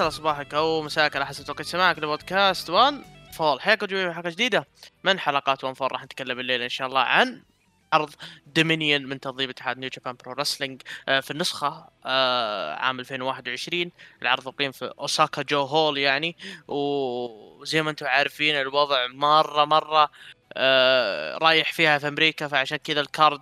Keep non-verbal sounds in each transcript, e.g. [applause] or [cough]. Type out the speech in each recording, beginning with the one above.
يسعد صباحك أو مساك على حسب توقيت سماعك لبودكاست One Fall حياكم جميعا حلقة جديدة من حلقات One Fall راح نتكلم الليلة إن شاء الله عن عرض Dominion من تنظيم اتحاد New Japan Pro Wrestling في النسخة آه، عام 2021 العرض اقيم في أوساكا جو hall يعني. وزي ما أنتم عارفين الوضع مرة مرة آه، رايح فيها في أمريكا. فعشان كذا ال card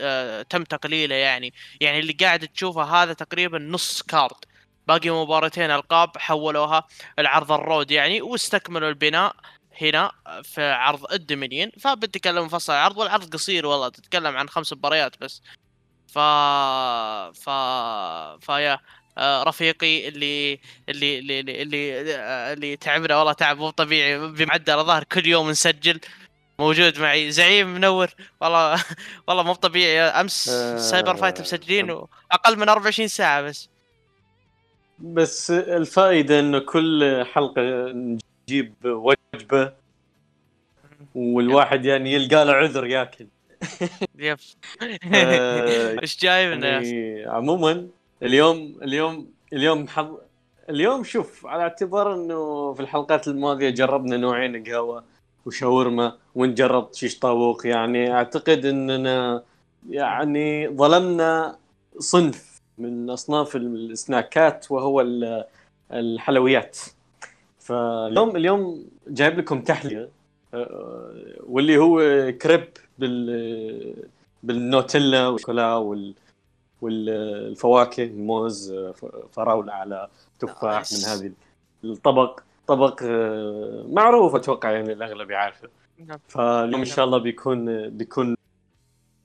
آه، تم تقليله يعني. يعني اللي قاعد تشوفه هذا تقريبا نص card. باقي مباراتين ألقاب حولوها العرض ال road يعني واستكملوا البناء هنا في عرض ال Dominion. فبتكلم مفصل العرض والعرض قصير والله تتكلم عن خمس مباريات بس. ف ف فيا آه، رفيقي اللي اللي اللي اللي, اللي, آه، اللي تعبنا والله تعب مو طبيعي بمعدل ظهر كل يوم نسجل. موجود معي زعيم منور. والله والله مو طبيعي أمس آه، CyberFight مسجلين أقل من 24 ساعة بس. بس الفائدة انه كل حلقة نجيب وجبة والواحد يعني يلقى له عذر ياكل. yep. آه، إيش يا يعني عموما اليوم اليوم اليوم حظ اليوم شوف على اعتبار إنه في الحلقات الماضية جربنا نوعين قهوة وشاورما ونجرب شيش طاووق يعني أعتقد إننا يعني ظلمنا صنف من أصناف السناكات وهو ال- الحلويات. فاليوم اليوم جايب لكم تحلية آه، واللي هو كريب بال بالنوتيلا والشوكولا وال والفواكه الموز فراولة على تفاح من. هذه الطبق. طبق آه، معروف أتوقع يعني الأغلب يعرفه. نعم. فاليوم إن شاء الله بيكون بيكون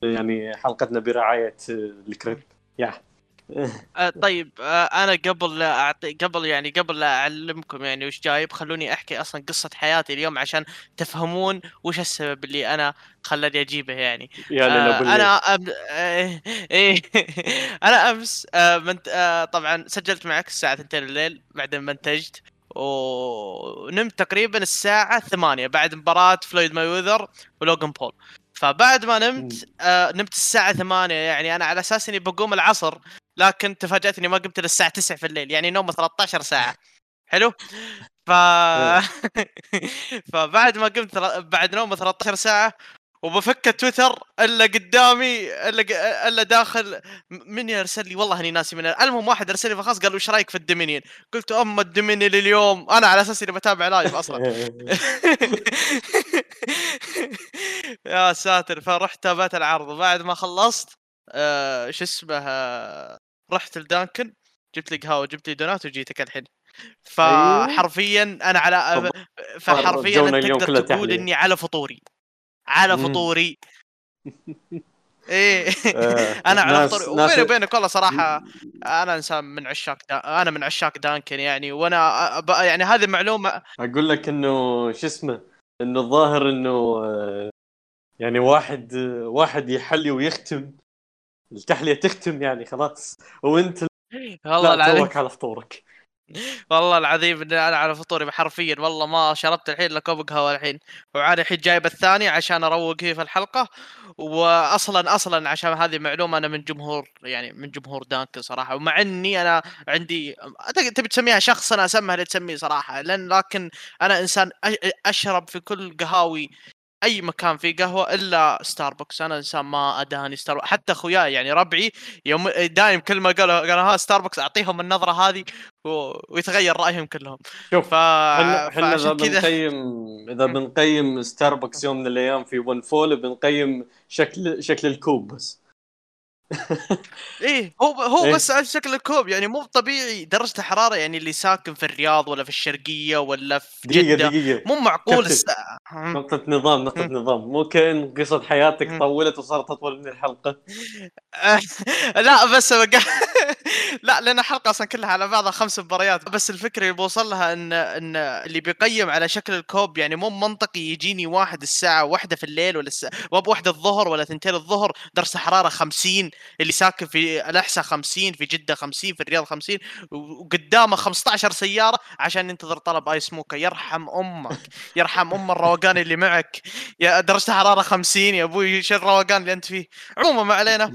يعني حلقتنا برعاية آه، الكريب. يا. آه، طيب آه، أنا قبل لا أعطي قبل يعني قبل لا أعلمكم يعني وش جايب خلوني أحكي أصلا قصة حياتي اليوم عشان تفهمون وش السبب اللي أنا خلاني أجيبه يعني. يا آه، أنا أم... آه، إيه [laughs] أنا أمس آه، منت... آه، طبعا سجلت معك الساعة 2 الليل بعدين منتجت ونمت تقريبا الساعة 8 بعد مباراة فلويد مايوذر ولوغان بول. فبعد ما نمت آه نمت الساعة 8 يعني أنا على أساس إني بقوم العصر لكن تفاجأت اني ما قمت الا الساعة 9 في الليل. يعني نوم 13 ساعة. حلو؟ ف [laughs] فبعد ما قمت بعد نوم 13 ساعة وبفك تويتر إلا قدامي إلا إلا داخل من يرسل لي؟ والله إني ناسي من المهم واحد ارسل لي فخلاص قال وش رأيك في ال Dominion؟ قلت اما ال Dominion اليوم؟ أنا على أساس إني بتابع live أصلا. [laughs] يا ساتر فرحت تابعت العرض. وبعد ما خلصت آه شو اسمه آه رحت لدانكن جبت لي قهوه جبت لي دونات وجيتك الحين. أيوه. فحرفيا أنا على فحرفيا تقدر تقول. إني على فطوري. على. فطوري. [laughs] إيه. آه، أنا على فطوري. وبيني وبينك والله صراحة أنا إنسان من عشاق دا... أنا من عشاق دانكن يعني. وأنا أب... يعني هذه معلومة أقول لك إنه شو اسمه إنه الظاهر إنه آه، يعني واحد واحد يحلي ويختم. التحلية تختم يعني خلاص. وأنت [laughs] والله لا توك على فطورك. والله العظيم إني أنا على فطوري حرفيا والله ما شربت الحين إلا كوب قهوة الحين. وعاد الحين جايب الثاني عشان أروق فيه في الحلقة. واصلا أصلا عشان هذه معلومة أنا من جمهور يعني من جمهور دانكن صراحة. ومع إني أنا عندي تبي تسميها شخص أنا اسمها اللي تسميه صراحة. لأن لكن أنا إنسان أشرب في كل قهاوي أي مكان فيه قهوة إلا ستاربكس أنا إنسان ما اداني ستاربكس حتى أخوياي يعني ربعي يوم دايم كل ما قالوا قالوا ها ستاربكس أعطيهم النظرة هذه و... ويتغير رأيهم كلهم. شوف ف... إحنا إذا كذا بنقيم إذا بنقيم ستاربكس يوم من الأيام في One Fall بنقيم شكل شكل الكوب بس. إيه هو هو إيه. بس على شكل الكوب يعني مو طبيعي. درجة الحرارة يعني اللي ساكن في الرياض ولا في الشرقية ولا في جدة دقيقة. مو معقول كابتن. الس... نقطة نظام نقطة. نظام. مو كأن قصة حياتك. طولت وصارت أطول من الحلقة. [laughs] لا بس بقى... [laughs] لا لأن الحلقة أصلا كلها على بعضها خمس مباريات. بس الفكرة اللي بوصل لها إن إن اللي بيقيم على شكل الكوب يعني مو منطقي يجيني واحد الساعة واحدة في الليل ولا الساعة واحدة الظهر ولا ثنتين الظهر درجه حرارة 50 اللي ساكن في الأحساء 50 في جدة 50 في الرياض 50 وقدامه 15 سيارة عشان ينتظر طلب ice mocha. يرحم أمك يرحم أم الروقان اللي معك. يا درجة حرارة 50 يا أبوي شو الروقان اللي أنت فيه. عموما ما علينا.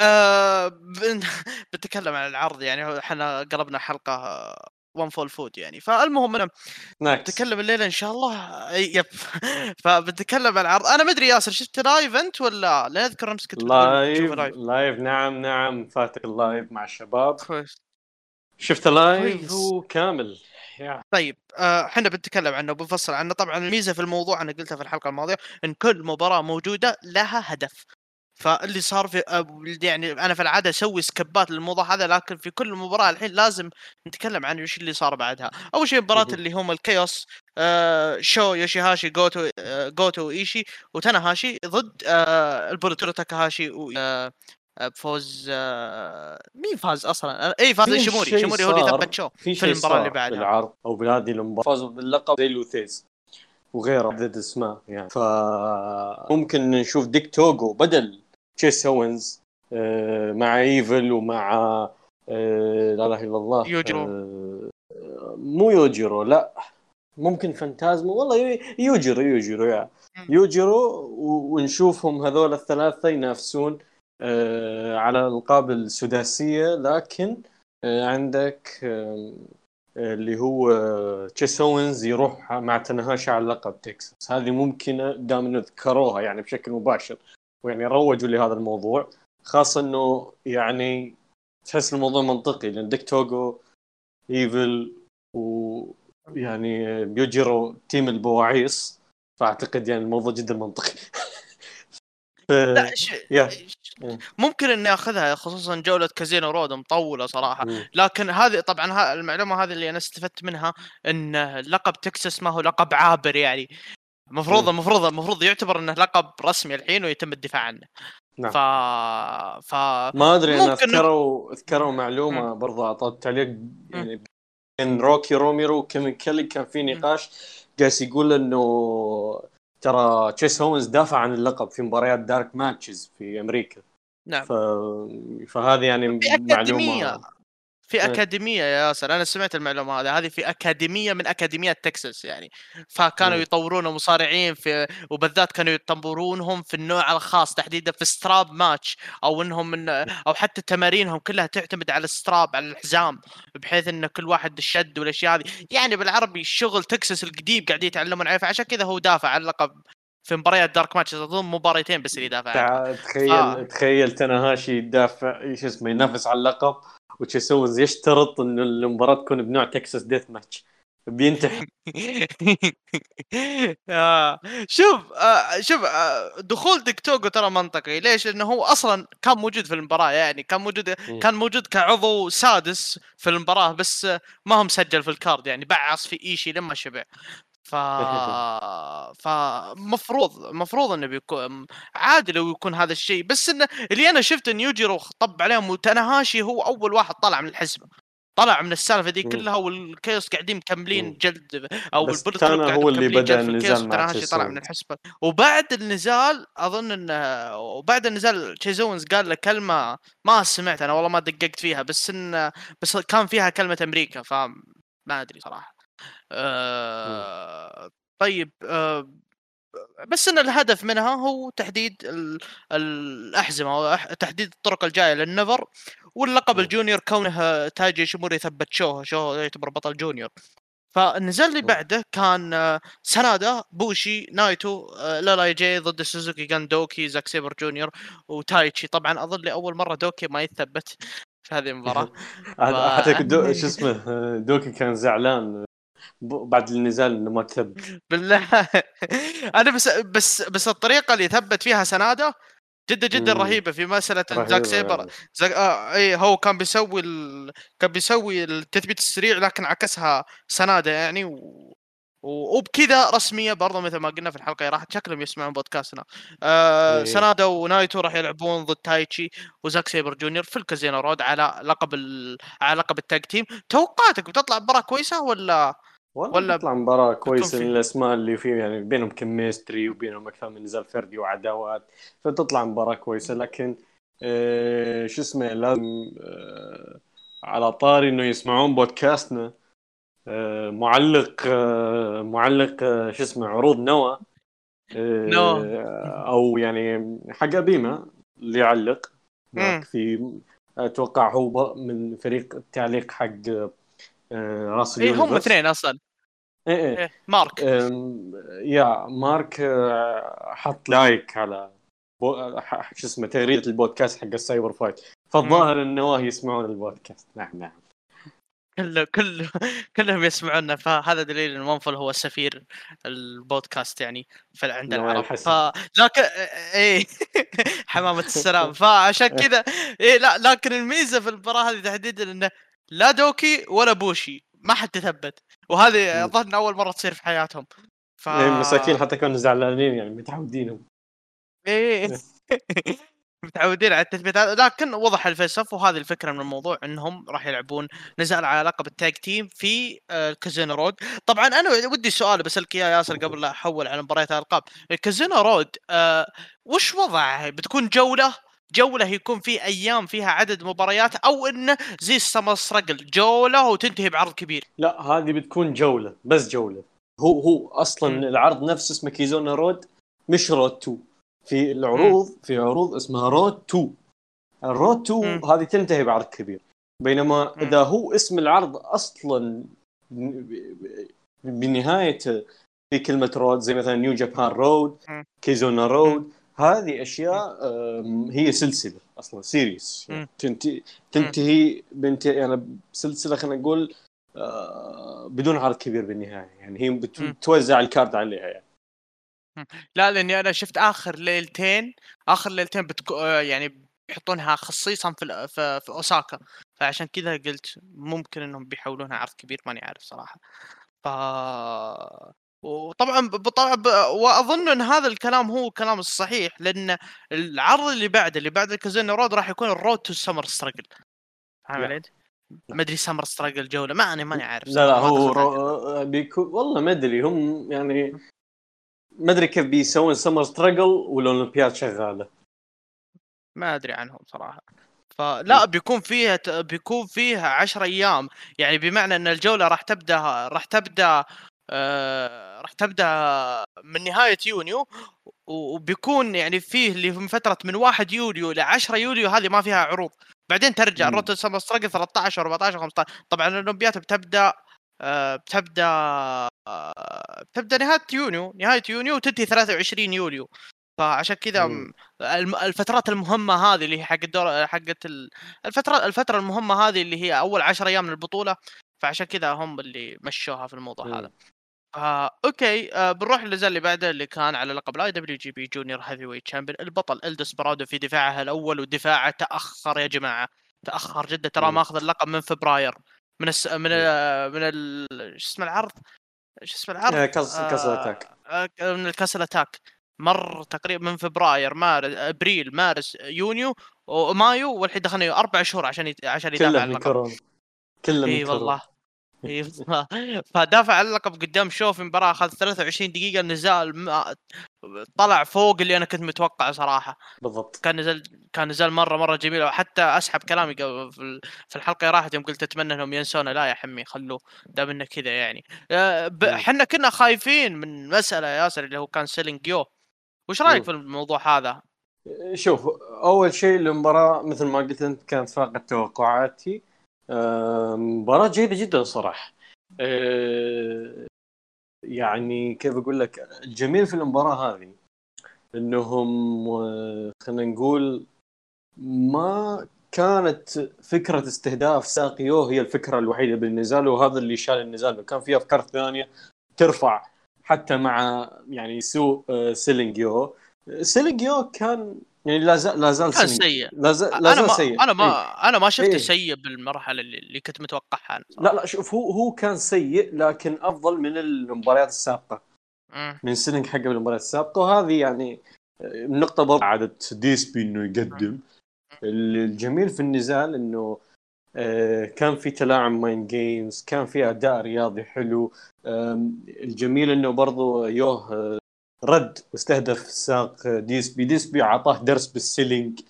آه بن- [laughs] بنتكلم عن العرض يعني إحنا قلبنا حلقة One Fall food يعني. فالمهم أنا بتكلم الليلة إن شاء الله. yep. [laughs] فبتكلم عن العرض. أنا ما ادري ياسر شفت live أنت ولا لا؟ أذكر أمس كنت live live نعم نعم. فاتك ال live مع الشباب. كويس. شفت live. وكامل يا. طيب آه، إحنا بنتكلم عنه وبنفصل عنه. طبعا الميزة في الموضوع أنا قلتها في الحلقة الماضية إن كل مباراة موجودة لها هدف. فاللي صار في آه، يعني أنا في العادة أسوي skip ات للموضوع هذا لكن في كل مباراة الحين لازم نتكلم عن وش اللي صار بعدها. أول شيء مباراة. اللي هم الكيوس آه شو يوشيهاشي جوتو آه جوتو إيشي وتاناهاشي ضد آه تاكاهاشي و آه آه، بفوز آه مين فاز أصلا؟ آه، اي فاز شيء شيموري هو اللي ثبت شو في في المباراة اللي بعدها. بالعرض أو بهذه المباراة. فازوا باللقب زي لوثيز وغيره. عدد اسماء يعني. فممكن نشوف ديك توغو بدل تشيس أوينز آه، مع إيفل ومع آه، لا إله إلا الله يوجيرو. آه، مو يوجيرو لا. ممكن فانتازمو والله يو- يوجيرو يوجيرو يا. مم. يوجيرو و- ونشوفهم هذول الثلاثة ينافسون آه، على الألقاب السداسية لكن آه، عندك آه، اللي هو آه، تشيس أوينز يروح مع تنهاشي على لقب تكساس. هذه ممكنة دام انه ذكروها يعني بشكل مباشر. ويعني روجوا لهذا الموضوع خاصة إنه يعني تحس الموضوع منطقي لأن ديك توغو إيفل ويعني بيوجيرو team البواعيص. فأعتقد يعني الموضوع جدا منطقي. [laughs] ف... لا ش... يا. مم. ممكن إني أخذها خصوصا جولة Kizuna Road مطولة صراحة مم. لكن هذه طبعا ها المعلومة هذه اللي أنا استفدت منها إن لقب تكساس ما هو لقب عابر يعني المفروض مم. المفروض المفروض يعتبر إنه لقب رسمي الحين ويتم الدفاع عنه نعم. ف ف ما أدري أنا ممكن- ذكروا ذكروا معلومة برضو اعطوا تعليق يعني بين روكي روميرو وكيفن كيلي كان في نقاش جالس يقول إنه ترى تشيس أوينز دافع عن اللقب في مباريات dark matches في أمريكا نعم. ف... فهذه يعني في معلومة. في إيه. أكاديمية يا ياسر أنا سمعت المعلومة هذه. هذه في أكاديمية من اكاديميات تكساس يعني. فكانوا مم. يطورون مصارعين في وبالذات كانوا يطورونهم في النوع الخاص تحديدا في strap match أو إنهم من أو حتى تمارينهم كلها تعتمد على ال strap على الحزام بحيث إن كل واحد الشد والأشياء هذه. يعني بالعربي شغل تكساس القديم قاعدين يتعلمون عليه فعشان كذا هو دافع عن اللقب في مباريات dark matches أظن مباريتين بس اللي دافع. تع- تخيل آه. تخيل تناهاشي يدافع شو اسمه ينافس على اللقب وتشيس أوينز يشترط انه المباراة تكون بنوع Texas death match بينتحر آه، شوف آه، شوف آه، دخول ديك توغو ترى منطقي ليش؟ لأنه هو أصلا كان موجود في المباراة يعني كان موجود. كان موجود كعضو سادس في المباراة بس ما هو مسجل في ال card يعني بعص في إيشي لما شبع ف [laughs] فمفروض مفروض إنه بيكون عادي لو يكون هذا الشيء بس إنه اللي أنا شفت إن يوجيرو طب عليهم وتناهاشي هو أول واحد طلع من الحزمه طلع من السالفة دي. كلها والكيوس قاعدين مكملين. جلد أو بس قاعد هو اللي في النزال مع طلع من. الحسبة وبعد النزال أظن إنه وبعد النزال تشيزونز قال له كلمة ما سمعت أنا والله ما دققت فيها بس ان بس كان فيها كلمة أمريكا فما أدري صراحة آه طيب آه بس إن الهدف منها هو تحديد ال- الأحزمة أو تحديد الطرق الجاية للنفر واللقب. الجونيور كونه تاجي شيموري ثبت شوه شوه يعتبر بطل جونيور فالنزال اللي مم. بعده كان سنادا بوشي نايتو آه، لالا جي ضد سوزوكي جاندوكي زاك سيبر جونيور وتايتشي طبعا أظن لاول مرة دوكي ما يثبت في هذه المباراة [laughs] حتى. [laughs] شو اسمه دوكي كان زعلان بعد النزال إنه ما تثبت بالله [laughs] أنا بس بس بس الطريقة اللي ثبت فيها سنادا جدا جدا مم. رهيبة في مسألة زاك سيبر يعني. زاك آه إي هو كان بيسوي ال... كان بيسوي التثبيت السريع لكن عكسها سنادة يعني و... و- وبكذا رسمية برضه مثل ما قلنا في الحلقة راحت شكلهم يسمعون بودكاستنا آه إيه. سنادا ونايتو راح يلعبون ضد تايتشي وزاك سيبر جونيور في ال Kizuna Road على لقب ال... على لقب ال tag team توقعاتك بتطلع مباراه كويسة ولا ولا تطلع مباراة كويسة في- الاسماء اللي فيه يعني بينهم chemistry وبينهم أكثر من نزال فردي وعداوات فتطلع مباراة كويسة. لكن آه شو اسمه لازم آه على طاري إنه يسمعون بودكاستنا. آه معلق آه معلق آه شو اسمه عروض نوا آه نوا. أو يعني حق ابيما اللي يعلق. في أتوقع هو من فريق التعليق حق آه، راس اي هم اليونيفرس. اثنين أصلا. إيه إيه. إيه مارك. يا مارك آه، حط like على بو... شو اسمه تغريدة البودكاست حق ال CyberFight. فالظاهر النواه يسمعون البودكاست. نعم نعم. كله كله كلهم يسمعونا فهذا دليل إن منفل هو سفير البودكاست يعني عند العرب. ف لكن إيه [laughs] حمامة السلام. فعشان [laughs] كذا إيه لا لكن الميزة في المباراه هذه تحديدا إنه لا دوكي ولا بوشي. ما حد تثبت. وهذه. أظن أول مرة تصير في حياتهم. ف إيه، مساكين حتى كانوا زعلانين يعني متعودين إيه [laughs] متعودين على التثبيت. هذا لكن وضح الفيصف وهذه الفكرة من الموضوع إنهم راح يلعبون نزال على لقب ال tag team في آه، ال Kizuna Road. طبعا أنا ودي سؤال بسالك اياه ياسر قبل لا أحول على مباريات الألقاب. ال Kizuna Road آه وش وضعها بتكون جولة؟ جولة يكون في أيام فيها عدد مباريات أو إنه زي ال Summer Struggle جولة وتنتهي بعرض كبير لا هذه بتكون جولة بس جولة هو هو أصلا مم. العرض نفسه اسمه Kizuna Road مش Road to في العروض في عروض اسمها Road to ال Road to مم. هذه تنتهي بعرض كبير بينما مم. إذا هو اسم العرض أصلا ب- ب- بنهايته في كلمة Road زي مثلا New Japan Road. Kizuna Road هذه أشياء هي سلسلة أصلا series مم. تنتهي تنتهي بنت يعني بسلسلة خلينا نقول آه، بدون عرض كبير بالنهاية. يعني هي. بتوزع الكارد عليها يعني. لا لأني أنا شفت آخر ليلتين آخر ليلتين بتكو آه، يعني بيحطونها خصيصا في في, في أوساكا. فعشان كذا قلت ممكن إنهم بيحولونها عرض كبير ماني عارف صراحة. ف وطبعا طبعا وأظن إن هذا الكلام هو الكلام الصحيح لأن العرض اللي بعده اللي بعد ال Kizuna Road راح يكون ال Road to Summer Struggle فاهم لا. علي؟ ما أدري Summer Struggle جوله ما أنا ماني عارف لا لا هو. رو... بيكون والله ما أدري هم يعني ما أدري كيف بيسوون Summer Struggle والاولمبياد شغالة ما أدري عنهم صراحة فلا بيكون فيها بيكون فيها 10 أيام يعني بمعنى إن الجولة راح تبدأ راح تبدأ آه راح تبدأ من نهاية يونيو وبيكون يعني فيه اللي من فترة من 1 يوليو ل 10 يوليو هذه ما فيها عروض. بعدين ترجع. الروت سمر ستراجل 13 14 15 طبعا الاولمبياد بتبدأ آه بتبدأ آه بتبدأ نهاية يونيو. نهاية يونيو وتنتهي 23 يوليو. فعشان كذا الفترات المهمة هذه اللي هي حق الدور حقت ال- الفترة الفترة المهمة هذه اللي هي أول 10 أيام من البطوله فعشان كذا هم اللي مشوها في الموضوع. هذا. آه، okay آه، بنروح للنزال اللي بعده اللي كان على لقب ال IWGP Junior Heavyweight Champion البطل إل ديسبرادو في دفاعها الأول ودفاعه تأخر يا جماعة تأخر جدا ترى. ماخذ اللقب من فبراير من الس... من ال... من ال... شو اسمه العرض؟ شو اسمه العرض؟ آه، كاس Castle Attack. آه، من ال Castle Attack. مر تقريبا من فبراير مارس أبريل مارس يونيو ومايو والحين دخلنا أربع شهور عشان يت... عشان يدافع كله عن من اللقب كله من كورونا. والله اي والله. [laughs] فدافع عن اللقب قدام يوه في مباراة أخذ 23 دقيقة النزال ما... طلع فوق اللي أنا كنت متوقعه صراحة. بالضبط. كان نزال كان نزال مرة مرة جميل. وحتى أسحب كلامي قبل- في ال- في الحلقة اللي راحت يوم قلت أتمنى إنهم ينسونا. لا يا حمي خلوه. دام إنه كذا يعني. مم. إحنا كنا خايفين من مسألة يا ياسر اللي هو كان selling يو وش رأيك. في الموضوع هذا؟ شوف أول شيء المباراة مثل ما قلت أنت كانت فاقت توقعاتي. مباراة جيدة جدا صراحة. آه، يعني كيف أقول لك الجميل في المباراة هذه إنهم آه، خلينا نقول ما كانت فكرة استهداف ساقيو هي الفكرة الوحيدة بالنزال وهذا اللي شال النزال. كان في أفكار ثانية ترفع حتى مع يعني سوء آه، سيلينجيو selling يو كان يعني لا زال لا زال سيء. لا زال سيء. أنا ما إيه. أنا ما شفته إيه. سيء بالمرحلة اللي, كنت متوقعها أنا لا لا شوف هو هو كان سيء لكن أفضل من المباريات السابقة. مم. من selling حقه بالمباريات السابقة. وهذه يعني النقطه برضه عادة ديسبي إنه يقدم. الجميل في النزال إنه آه، كان في تلاعب mind games كان في أداء رياضي حلو. الجميل إنه برضو يوه آه، رد واستهدف ساق ديسبي. ديسبي اعطاه درس بال selling.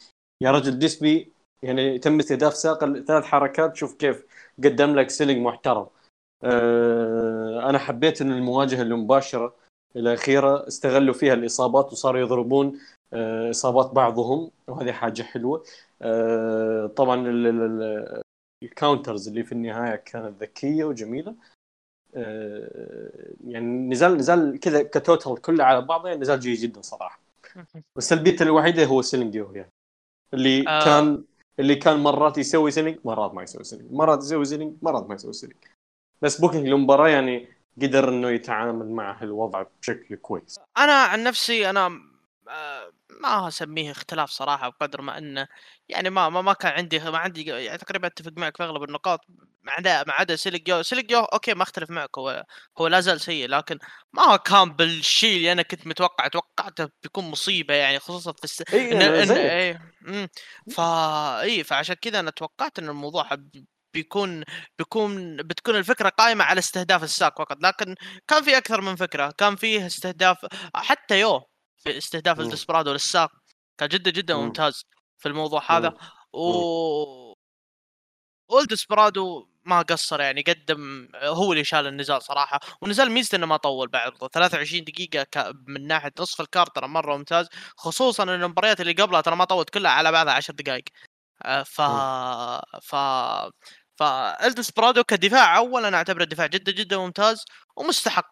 يا رجل ديسبي يعني تم استهداف ساق ثلاث حركات. شوف كيف قدم لك selling محترم. آه، أنا حبيت إن المواجهة المباشرة الاخيره استغلوا فيها الإصابات وصاروا يضربون آه، إصابات بعضهم وهذه حاجة حلوة. آه، طبعا ال- ال- ال- ال counters اللي في النهاية كانت ذكية وجميلة. يعني نزال نزال كذا ك total كله على بعضه يعني نزال جيد جدا صراحة. العيب الوحيده هو selling يعني. اللي آه. كان اللي كان مرات يسوي selling مرات ما يسوي selling مرات يسوي selling مرات ما يسوي selling بس booking المباراه يعني قدر إنه يتعامل مع الوضع بشكل كويس. أنا عن نفسي أنا آه، ما أسميه اختلاف صراحة بقدر ما إنه يعني ما ما, ما كان عندي ما عندي يعني تقريبا أتفق معك في أغلب النقاط. ما عدا ما عدا selling يو selling يو okay ما أختلف معك. هو هو لا زال سيء لكن ما كان بالشيء اللي أنا كنت متوقع. توقعته بيكون مصيبة يعني خصوصا في الس... اي إن... إن... إيه... فا اي فعشان كذا أنا توقعت إن الموضوع حب- بيكون بيكون بتكون الفكرة قائمة على استهداف الساق فقط. لكن كان في أكثر من فكرة. كان فيه استهداف حتى يو في استهداف. الدسبرادو للساك. كان جدا جدا مم. ممتاز في الموضوع هذا. و والدسبرادو ما قصر يعني قدم هو اللي شال النزال صراحة. والنزال ميزته إنه ما طول بعد 23 دقيقة. من ناحية نصف الكارت ترى مرة ممتاز. خصوصا إن المباريات اللي قبلها ترى ما طولت كلها على بعضها 10 دقائق. آه، ف ف ف الدسبرادو كدفاع أول أنا أعتبره دفاع جدا جدا ممتاز ومستحق.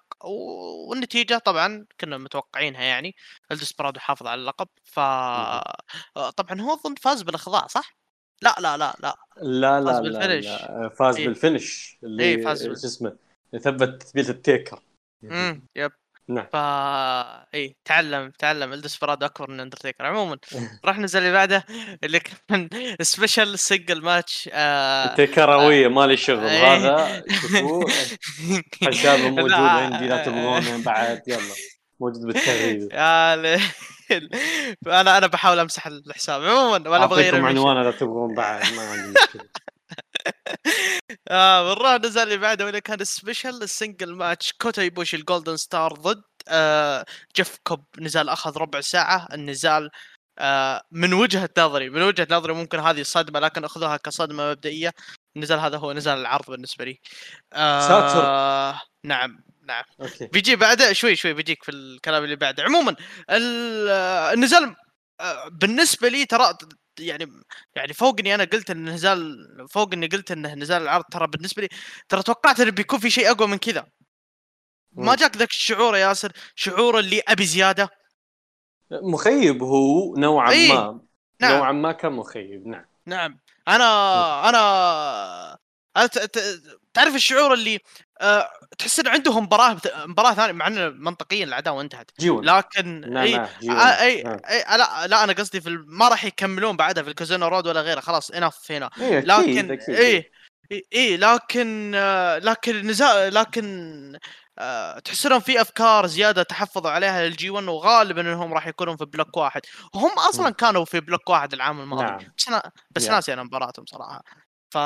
والنتيجة طبعا كنا متوقعينها يعني. الدسبرادو حافظ على اللقب. ف آه، طبعا هو أظن فاز بالإخضاع صح؟ لا لا لا لا. لا لا فاز لا, بال finish. لا فاز إيه. بال finish اللي إيه، فاز بال- شو اسمه ثبت تثبيت التيكر. امم yep. نعم. فا اي تعلم تعلم الدسبرادو أكبر من أندرتيكر. عموما [laughs] راح ننزل اللي بعده اللي كان special single match آه التيكرويه مالي شغل إيه. هذا. [laughs] شوفوه حسابه موجود عندي لا تبغونه بعد. يلا موجود بالتغريده [laughs] ليل. أنا بحاول أمسح الحساب عموما ولا بغير. عنوان إذا تبغون بعد ما عندي [laughs] مشكلة آه بنروح نزل اللي بعده واللي كان special ال single match كوتا ايبوشي ال Golden Star ضد آه جيف كوب نزال أخذ ربع ساعة النزال آه من وجهة نظري من وجهة نظري ممكن هذه صدمه لكن أخذوها كصدمة مبدئية النزال هذا هو نزال العرض بالنسبة لي آه ساتر. نعم نعم. okay. بيجي بعده شوي شوي بيجيك في الكلام اللي بعده. عموما ال- النزال آه، بالنسبة لي ترى يعني يعني فوق إني أنا قلت إن النزال فوق إني قلت انه نزال العرض ترى بالنسبة لي ترى توقعت انه بيكون في شيء أقوى من كذا. ما. جاك ذاك الشعور يا ياسر شعور اللي أبي زيادة. مخيب هو نوعا إيه. ما. نعم. نوعا ما كان مخيب نعم. نعم. أنا أنا ت- تعرف الشعور اللي آه، تحس ان عندهم مباراة مباراة ثانية مع إن منطقيا العداوه انتهت G1. لكن نعم إي G1. آه، إي نعم. إي لا لا أنا قصدي في ما راح يكملون بعدها في الكيزونا رود ولا غيره. خلاص enough هنا. إيه، لكن إي إي إيه لكن آه، لكن النزال لكن آه، تحس انهم في أفكار زيادة تحفظوا عليها لل G1 وغالبا إنهم راح يكونون في block واحد. وهم أصلا. كانوا في block واحد العام الماضي. نعم. بس أنا بس Yeah. ناسي أنا مباراتهم صراحة. ف...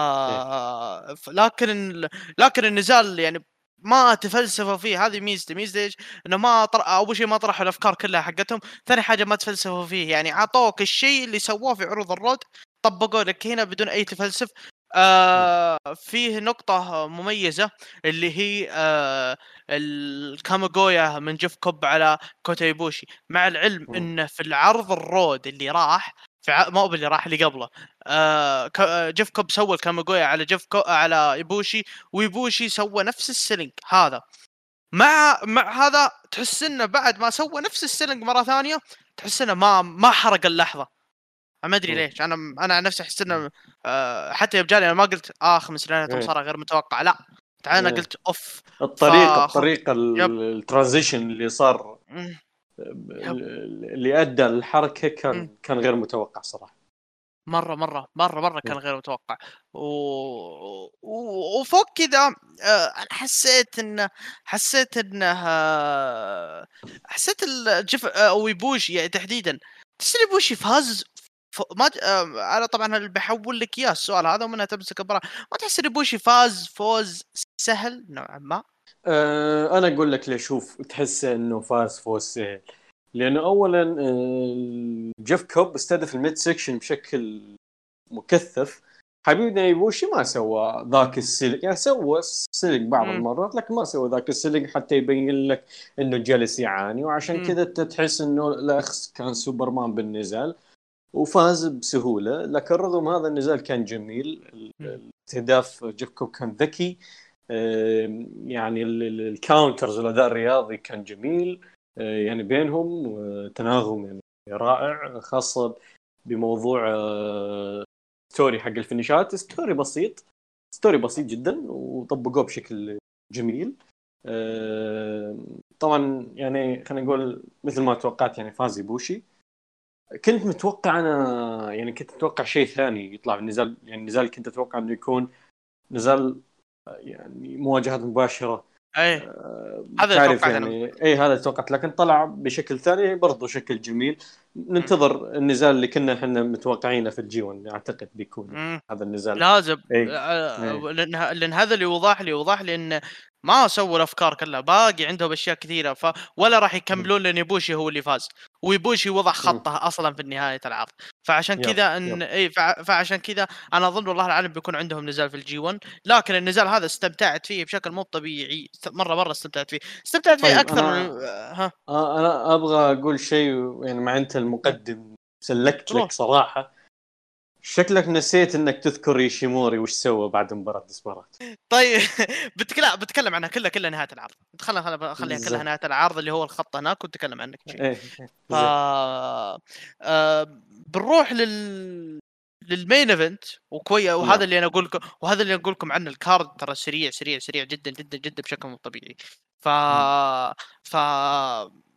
ف... لكن لكن النزال يعني ما تفلسفوا فيه هذه ميزته. ميزته إيش؟ إنه ما طر... أول شيء ما طرحوا الأفكار كلها حقتهم، ثاني حاجة ما تفلسفوا فيه. يعني أعطوك الشيء اللي سووه في عروض ال road طبقوا لك هنا بدون أي تفلسف. آه فيه نقطة مميزة اللي هي آه الكاماغويا من جيف كوب على كوتا ايبوشي. مع العلم. إنه في العرض ال road اللي راح في. ما هو اللي راح اللي قبله آه جيف كوب سوى الكاماغويا على جيف كو... على ايبوشي ويبوشي سوى نفس ال selling هذا مع مع هذا تحس إنه بعد ما سوى نفس ال selling مرة ثانية تحس إنه ما ما حرق اللحظة ما أدري. ليش أنا أنا عن نفسي أحس إنه آه حتى يوم جاني أنا ما قلت آه خمس إيه. مصارعه غير متوقع لا تعال أنا. قلت أوف الطريقة فخ- الطريقة. الترانزيشن اللي صار. اللي أدى الحركة كان. كان غير متوقع صراحة. مرة مرة مرة مرة كان. غير متوقع. و... و... وفوق كذا آه، أنا حسيت انه حسيت إنه حسيت إن جيف آه، ويبوشي يعني تحديدا. تحس يبوشي فاز ف... ما آه، أنا طبعا بحول لك إياه السؤال هذا ومنها تمسك المباراه ما تحس إن يبوشي فاز فوز سهل نوعا ما؟ أه أنا أقول لك ليش. شوف تحس إنه فاز فوز سهل. لأنه اولا آه، جيف كوب استهدف ال mid section بشكل مكثف. حبيبنا ايبوشي ما سوى ذاك ال selling. يعني سوى سلك بعض. المرات لكن ما سوى ذاك السلك حتى يبين لك إنه جالس يعاني. وعشان. كذا أنت تحس إنه الأخ كان سوبرمان بالنزال وفاز بسهولة. لكن رغم هذا النزال كان جميل. استهداف جيف كوب كان ذكي. يعني ال counters والاداء الرياضي كان جميل. آه، يعني بينهم تناغم يعني رائع خاصة بموضوع story آه، حق الفينيشات. story بسيط story بسيط جدا وطبقوه بشكل جميل. طبعا يعني خلينا نقول مثل ما توقعت يعني فاز يبوشي كنت متوقع أنا يعني كنت متوقع شيء ثاني يطلع. في النزال يعني النزال كنت أتوقع إنه يكون نزال يعني مواجهات مباشرة. اي آه هذا اللي توقعت يعني اي هذا توقعت. لكن طلع بشكل ثاني برضه شكل جميل. ننتظر النزال اللي كنا إحنا متوقعينه في ال G1 أعتقد بيكون مم. هذا النزال. لازم أي. آه، لأن لأن هذا اللي وضح لي وضح لي انه ما سووا الأفكار كلها. باقي عندهم أشياء كثيرة ف ولا راح يكملون لأن يبوشي هو اللي فاز. ويبوشي وضع خطه أصلا في نهاية العرض. فعشان كذا إن إي فعشان كذا أنا أظن والله العالم بيكون عندهم نزال في ال G1 لكن النزال هذا استمتعت فيه بشكل مو طبيعي مرة مرة استمتعت فيه. استمتعت فيه طيب أكثر أنا... من ها؟ أنا أبغى أقول شيء يعني مع أنت المقدم سلكت لك صراحة. شكلك نسيت إنك تذكر يشيموري وش سوى بعد مباراة ديسبارات؟ طيب [laughs] بتكلم بتكلم عنها كلها كلها نهاية العرض. خلينا خلينا خليها كلها نهاية العرض اللي هو الخط هناك وتكلم عنك شيء. إيه. ف آه... بنروح لل لل main event وكوي وهذا نعم. اللي أنا أقول لكم وهذا اللي أقول لكم عنه ال card ترى سريع سريع سريع جدا جدا جدا بشكل مو طبيعي. ف ف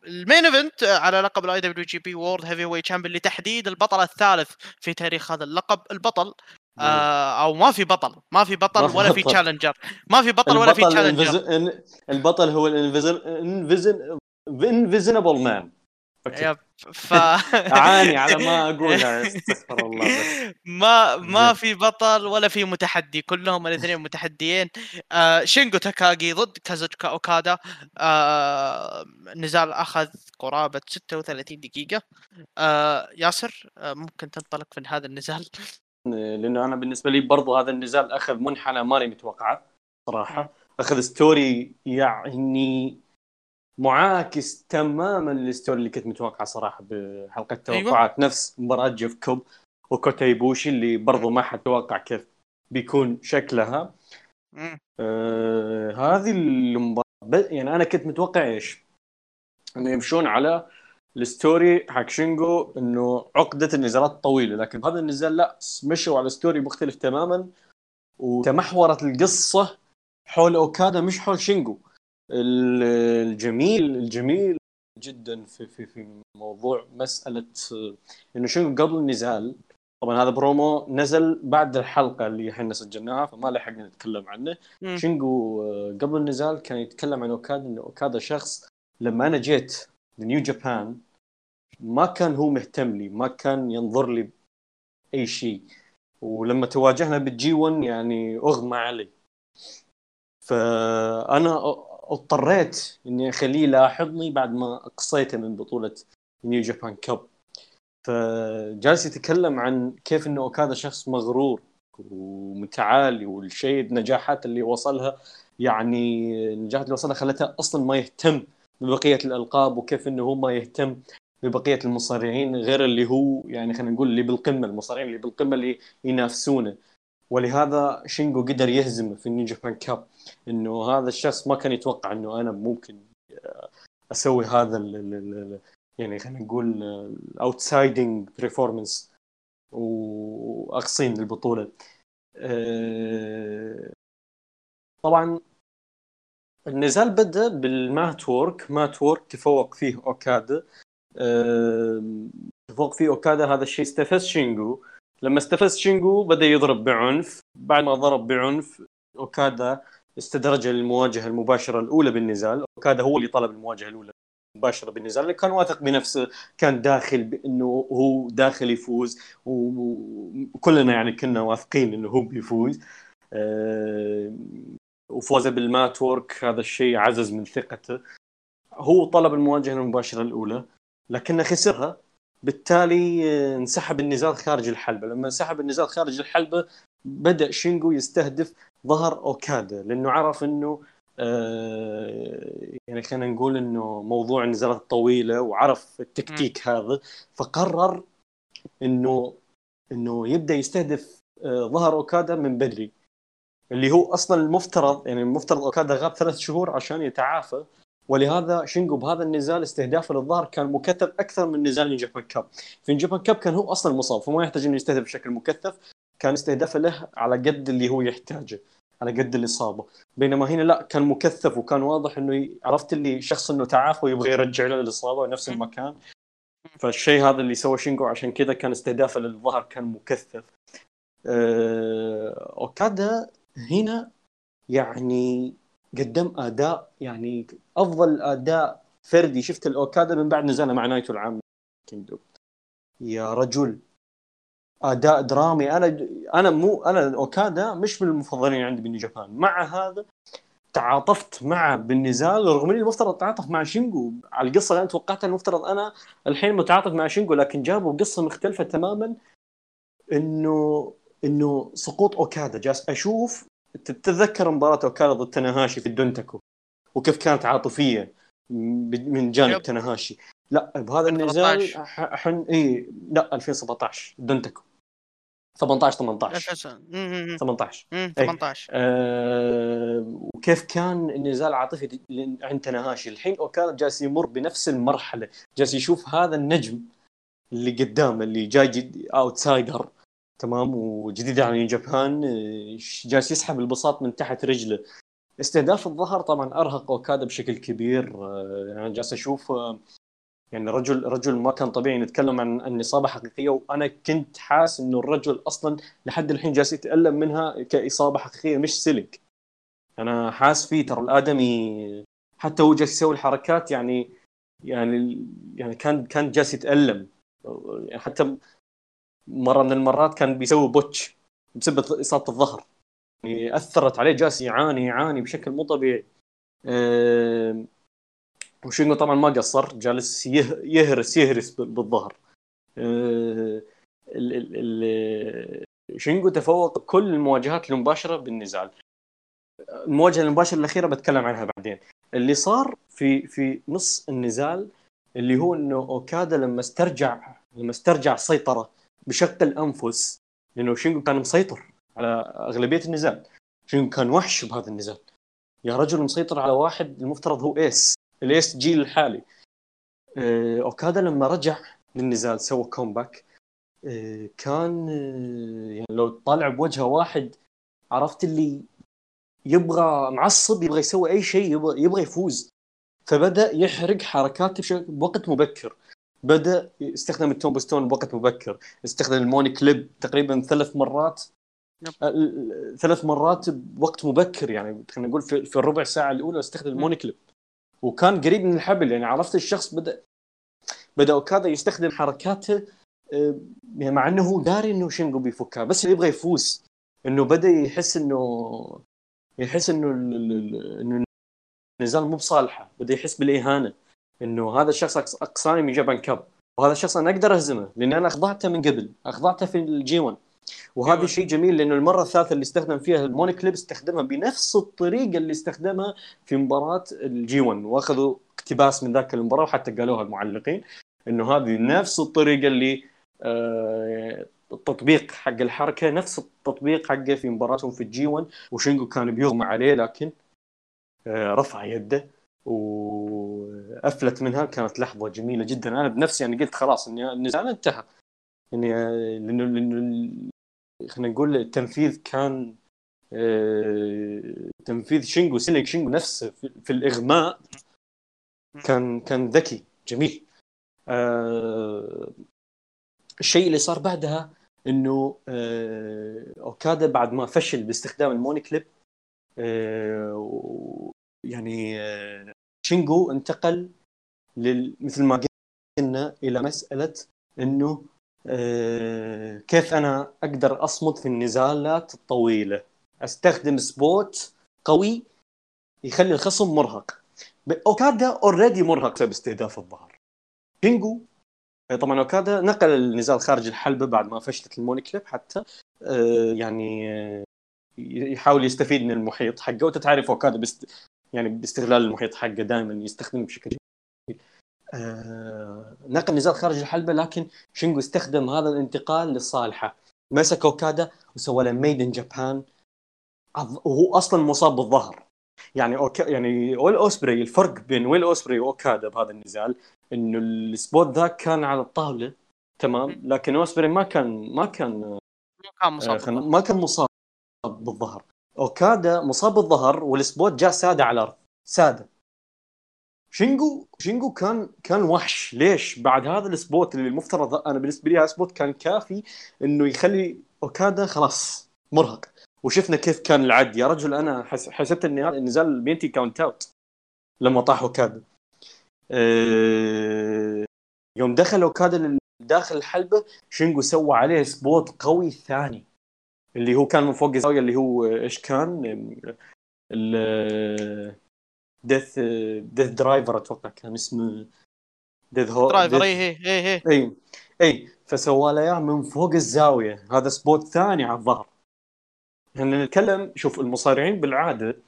ال main event على لقب ال IWGP World Heavyweight Champion لتحديد البطل الثالث في تاريخ هذا اللقب البطل. آه أو ما في بطل ما في بطل ولا في challenger ما في بطل ولا في challenger البطل هو ال invisible invisible man يب. [laughs] ف أعاني على ما [laughs] اقولها استغفر الله بس. [laughs] ما ما في بطل ولا في متحدي كلهم الاثنين متحديين. آه شينجو تاكاغي ضد كازوتشكا أوكادا. آه نزال أخذ قرابة 36 دقيقة. آه ياسر آه ممكن تنطلق في هذا النزال؟ لأنه أنا بالنسبة لي برضو هذا النزال أخذ منحنى ماني متوقعه صراحة. أخذ story يعني معاكس تماما لل story اللي كنت متوقعه صراحة بحلقة التوقعات أيوة. نفس مباراة جيف كوب وكوتا يبوشي اللي برضو ما حد توقع كيف بيكون شكلها آه هذه المباراة يعني أنا كنت متوقع إيش؟ إنه يمشون على ال story حق شينجو إنه عقدة النزالات الطويله لكن هذا النزال لا مشوا على story مختلف تماما وتمحورت القصة حول أوكادا مش حول شينجو الجميل الجميل جدا في في في موضوع مسألة إنه شنو قبل النزال طبعا هذا برومو نزل بعد الحلقة اللي إحنا سجلناها فما لحقنا نتكلم عنه. شينجو قبل النزال كان يتكلم عن أوكادا إنه أوكادا شخص لما أنا جيت ل New Japan ما كان هو مهتم لي ما كان ينظر لي أي شيء. ولما تواجهنا بال G1 يعني أغمى علي. فأنا اضطريت إني أخليه يلاحظني بعد ما قصيته من بطولة New Japan Cup فجالس يتكلم عن كيف إنه اوكادا شخص مغرور ومتعالي والشيء النجاحات اللي وصلها يعني النجاحات اللي وصلها خلتها أصلا ما يهتم ببقية الألقاب وكيف إنه هو ما يهتم ببقية المصارعين غير اللي هو يعني خلينا نقول اللي بالقمة المصارعين اللي بالقمة اللي ينافسونه. ولهذا شينجو قدر يهزمه في ال New Japan Cup إنه هذا الشخص ما كان يتوقع إنه أنا ممكن أسوي هذا ال ال يعني خلينا نقول outstanding performance وأقصيه من البطولة. آه، طبعا النزال بدأ بال mat work mat work تفوق فيه أوكادا. آه، تفوق فيه أوكادا هذا الشيء استفز شينجو لما استفز شينجو بدأ يضرب بعنف. بعد ما ضرب بعنف أوكادا استدرج للمواجهه المباشرة الأولى بالنزال. أوكادا هو اللي طلب المواجهة الأولى مباشره بالنزال. لأنه كان واثق بنفسه كان داخل بأنه هو داخل يفوز. وكلنا يعني كنا واثقين إنه هو بيفوز. أه وفوزه بالمات وورك هذا الشيء عزز من ثقته. هو طلب المواجهة المباشرة الأولى لكنه خسرها. بالتالي آه، انسحب النزال خارج الحلبة. لما انسحب النزال خارج الحلبة بدأ شينجو يستهدف ظهر أوكادا لأنه عرف إنه آه يعني خلينا نقول إنه موضوع النزالات الطويله وعرف التكتيك م. هذا فقرر إنه إنه يبدأ يستهدف آه، ظهر أوكادا من بدري. اللي هو أصلا المفترض يعني المفترض أوكادا غاب ثلاث شهور عشان يتعافى. ولهذا شينجو بهذا النزال استهدافه للظهر كان مكثف أكثر من نزال نيجابان كاب. في New Japan Cup كان هو أصلا مصاب فما يحتاج انه يستهدف بشكل مكثف. كان استهدافه له على قد اللي هو يحتاجه على قد الاصابه بينما هنا لا كان مكثف وكان واضح إنه عرفت اللي شخص إنه تعافى ويبغى يرجع له الاصابه نفس المكان. فالشيء هذا اللي سوى شينجو عشان كذا كان استهدافه للظهر كان مكثف. أه... أوكادا هنا يعني قدم أداء يعني أفضل أداء فردي. شفت الأوكادا من بعد نزاله مع نايتو الـ Kingdom يا رجل. أداء درامي. أنا أنا مو أنا اوكادا مش من المفضلين عندي بنيو جابان. مع هذا تعاطفت معه بالنزال رغم إني المفترض أتعاطف مع شينجو. على القصة اللي أنا توقعتها المفترض أنا الحين متعاطف مع شينجو لكن جابوا قصة مختلفة تماما. إنه إنه سقوط أوكادا. جالس أشوف تتذكر مباراة اوكادا ضد تناهاشي في ال Dontaku؟ وكيف كانت عاطفية من جانب يب. تناهاشي لا بهذا النزال حن إي لا 2017 دونتاكو 18 18 18 18 آه وكيف كان النزال عاطفي عند تناهاشي الحين اوكادا جالس يمر بنفس المرحلة جالس يشوف هذا النجم اللي قدامه اللي جاي outsider تمام وجديد عن Japan آه، جالس يسحب البساط من تحت رجله. استهداف الظهر طبعا أرهق أوكادا بشكل كبير آه، يعني جالس أشوف آه، يعني رجل رجل ما كان طبيعي نتكلم عن عن اصابه حقيقية وأنا كنت حاس إنه الرجل أصلا لحد الحين جالس يتألم منها كإصابة حقيقية مش سلك. أنا حاس فيه ترى الآدمي حتى هو جالس يسوي الحركات يعني يعني يعني كان كان جالس يتألم. يعني حتى مرة من المرات كان بيسوي botch بسبب إصابة الظهر. يعني أثرت عليه جالس يعاني يعاني بشكل مو طبيعي. أه وشينجو طبعا ما قصر جالس يهرس يهرس بالظهر. أه شينجو تفوق كل المواجهات المباشرة بالنزال. المواجهة المباشرة الأخيرة بتكلم عنها بعدين. اللي صار في في نص النزال اللي هو إنه أوكادا لما استرجع لما استرجع السيطرة بشق الأنفس لأنه شينجو كان مسيطر على أغلبية النزال. شينجو كان وحش بهذا النزال؟ يا رجل مسيطر على واحد المفترض هو ace ال ace جيل الحالي. آه، اوكادا لما رجع للنزال سوى comeback آه، كان آه، يعني لو طالع بوجهه واحد عرفت اللي يبغى معصب يبغى يسوي أي شيء يبغى, يبغى يفوز. فبدأ يحرق حركاته بوقت مبكر. بدأ يستخدم ال tombstone بوقت مبكر. استخدم ال Money Clip تقريبا ثلاث مرات. ثلاث مرات بوقت مبكر يعني. خلينا نقول في, في الربع ساعة الأولى استخدم ال Money Clip. وكان قريب من الحبل يعني. عرفت الشخص بدا بدأ أوكادا يستخدم حركاته آه، يعني مع إنه هو داري إنه شينجو بيفكها بس يبغى يفوز. إنه بدأ يحس انه يحس إنه إنه النزال مو بصالحه. بدأ يحس بالإهانة. إنه هذا الشخص أقصاني من Japan Cup وهذا الشخص أنا أقدر أهزمه لأن أنا أخضعته من قبل أخضعته في ال G 1 وهذا شيء جميل لأنه المرة الثالثة اللي استخدم فيها ال Money Clip استخدمها بنفس الطريقة اللي استخدمها في مباراة ال G 1 وأخذوا اقتباس من ذاك المباراة وحتى قالوها المعلقين إنه هذه نفس الطريقة اللي آه التطبيق حق الحركة نفس التطبيق حقه في مباراتهم في ال G 1 وشينجو كان بيغمى عليه لكن آه رفع يده. وافلت منها كانت لحظة جميلة جدا. أنا بنفسي يعني قلت خلاص إني النزال انتهى. يعني لأنه لأنه خلينا نقول التنفيذ كان آه، تنفيذ شينجو selling شينجو نفسه في الإغماء كان كان ذكي جميل. آه، الشيء اللي صار بعدها إنه آه، أوكادا بعد ما فشل باستخدام ال Money Clip يعني شينجو انتقل لل... مثل ما قلنا إلى مسألة إنه آه كيف أنا أقدر أصمد في النزالات الطويلة. أستخدم spot قوي يخلي الخصم مرهق. أوكادا already مرهق بسبب استهداف الظهر. شينجو آه، طبعا أوكادا نقل النزال خارج الحلبة بعد ما فشلت ال Money Clip حتى آه يعني يحاول يستفيد من المحيط حقه. وانت تعرف أوكادا يعني باستغلال المحيط حقه دائما يستخدمه بشكل جميل آه نقل نزال خارج الحلبة لكن شينجو استخدم هذا الانتقال لصالحه. مسك أوكادا وسوى له Made in Japan وهو أصلا مصاب بالظهر. يعني أوكا يعني ويل أوسبري الفرق بين ويل أوسبري وأوكادا بهذا النزال إنه ال spot ذاك كان على الطاولة تمام؟ لكن أوسبري ما كان ما كان ما كان مصاب آه، ما كان مصاب بالظهر. أوكادا مصاب بالظهر وال spot جاء سادة على الأرض. سادة. شينجو شينجو كان كان وحش. ليش؟ بعد هذا ال spot اللي المفترض أنا بالنسبة لي هذا ال spot كان كافي إنه يخلي أوكادا خلاص مرهق. وشفنا كيف كان العد. يا رجل أنا حس... حسبت ان النزال بينتي count out لما طاح أوكادا. أه... يوم دخل أوكادا داخل الحلبة شينجو سوى عليه spot قوي ثاني. اللي هو كان من فوق الزاوية اللي هو إيش كان؟ ال death death driver أتوقع كان اسمه. death هو driver اي اي اي اي اي فسوى له إياه من فوق الزاوية. هذا spot ثاني على الظهر. إحنا نتكلم شوف المصارعين بالعادة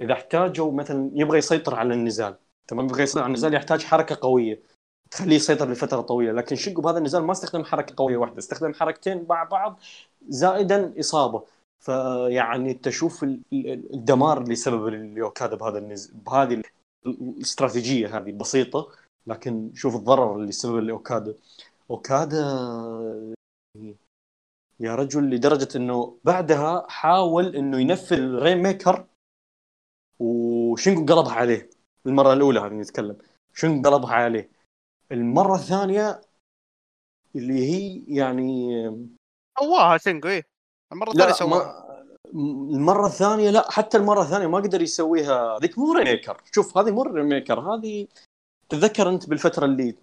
إذا احتاجوا مثلا يبغى يسيطر على النزال. تمام؟ يبغى يسيطر على النزال يحتاج حركة قوية. تخليه يسيطر لفترة طويلة لكن شينجو بهذا النزال ما استخدم حركة قوية واحدة استخدم حركتين مع بعض زائدا إصابة. فيعني تشوف الدمار اللي سبب لأوكادا بهذا النزال بهذه الاستراتيجية هذه بسيطة لكن شوف الضرر اللي سبب لاوكادا اوكادا يا رجل لدرجة إنه بعدها حاول إنه ينفذ Rainmaker وشينجو قلبها عليه. المرة الأولى هذه نتكلم. شينجو قلبها عليه. المرة الثانية اللي هي يعني سواها شينجو إيه. المرة الثانية سواها. المرة الثانية لا حتى المرة الثانية ما قدر يسويها. ذيك مو Rainmaker شوف هذه مو Rainmaker هذه تتذكر أنت بالفترة اللي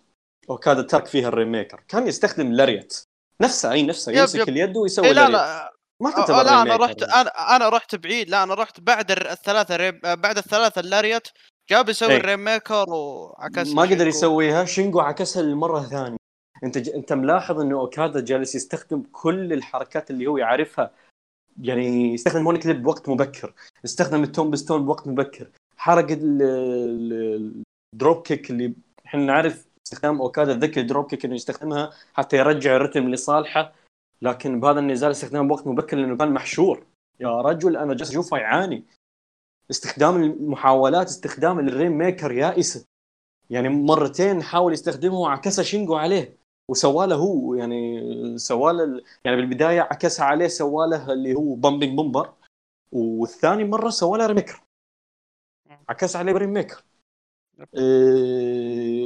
اوكادا ترك فيها ال Rainmaker كان يستخدم ال lariat نفسه أي نفسه يمسك اليد ويسوي إيه لا لا. ما تعتبر لا أنا رحت أنا أنا رحت بعيد. لا أنا رحت بعد الثلاثة Rain بعد الثلاثة ال lariat جاب يسوي إيه. ال Rainmaker وعكس ما قدر يسويها. شينجو عكسها للمره الثانية. انت ج... انت ملاحظ انه اوكادا جالس يستخدم كل الحركات اللي هو يعرفها؟ يعني يستخدم Money Clip بوقت مبكر. استخدم ال Tombstone بوقت مبكر. حركه ال dropkick اللي إحنا نعرف استخدام اوكادا. ذيك ال dropkick انه يستخدمها حتى يرجع الرتم لصالحه. لكن بهذا النزال استخدام بوقت مبكر لأنه كان محشور. يا رجل أنا جالس أشوفه يعاني. استخدام المحاولات استخدام ال Rainmaker يائسة. يعني مرتين حاول يستخدمه وعكسها شينجو عليه وسوى له هو يعني سوى له يعني بالبداية عكسها عليه سوى له اللي هو Pumping Bomber والثاني مرة سوى له Rainmaker عكس عليه ب Rainmaker. إيه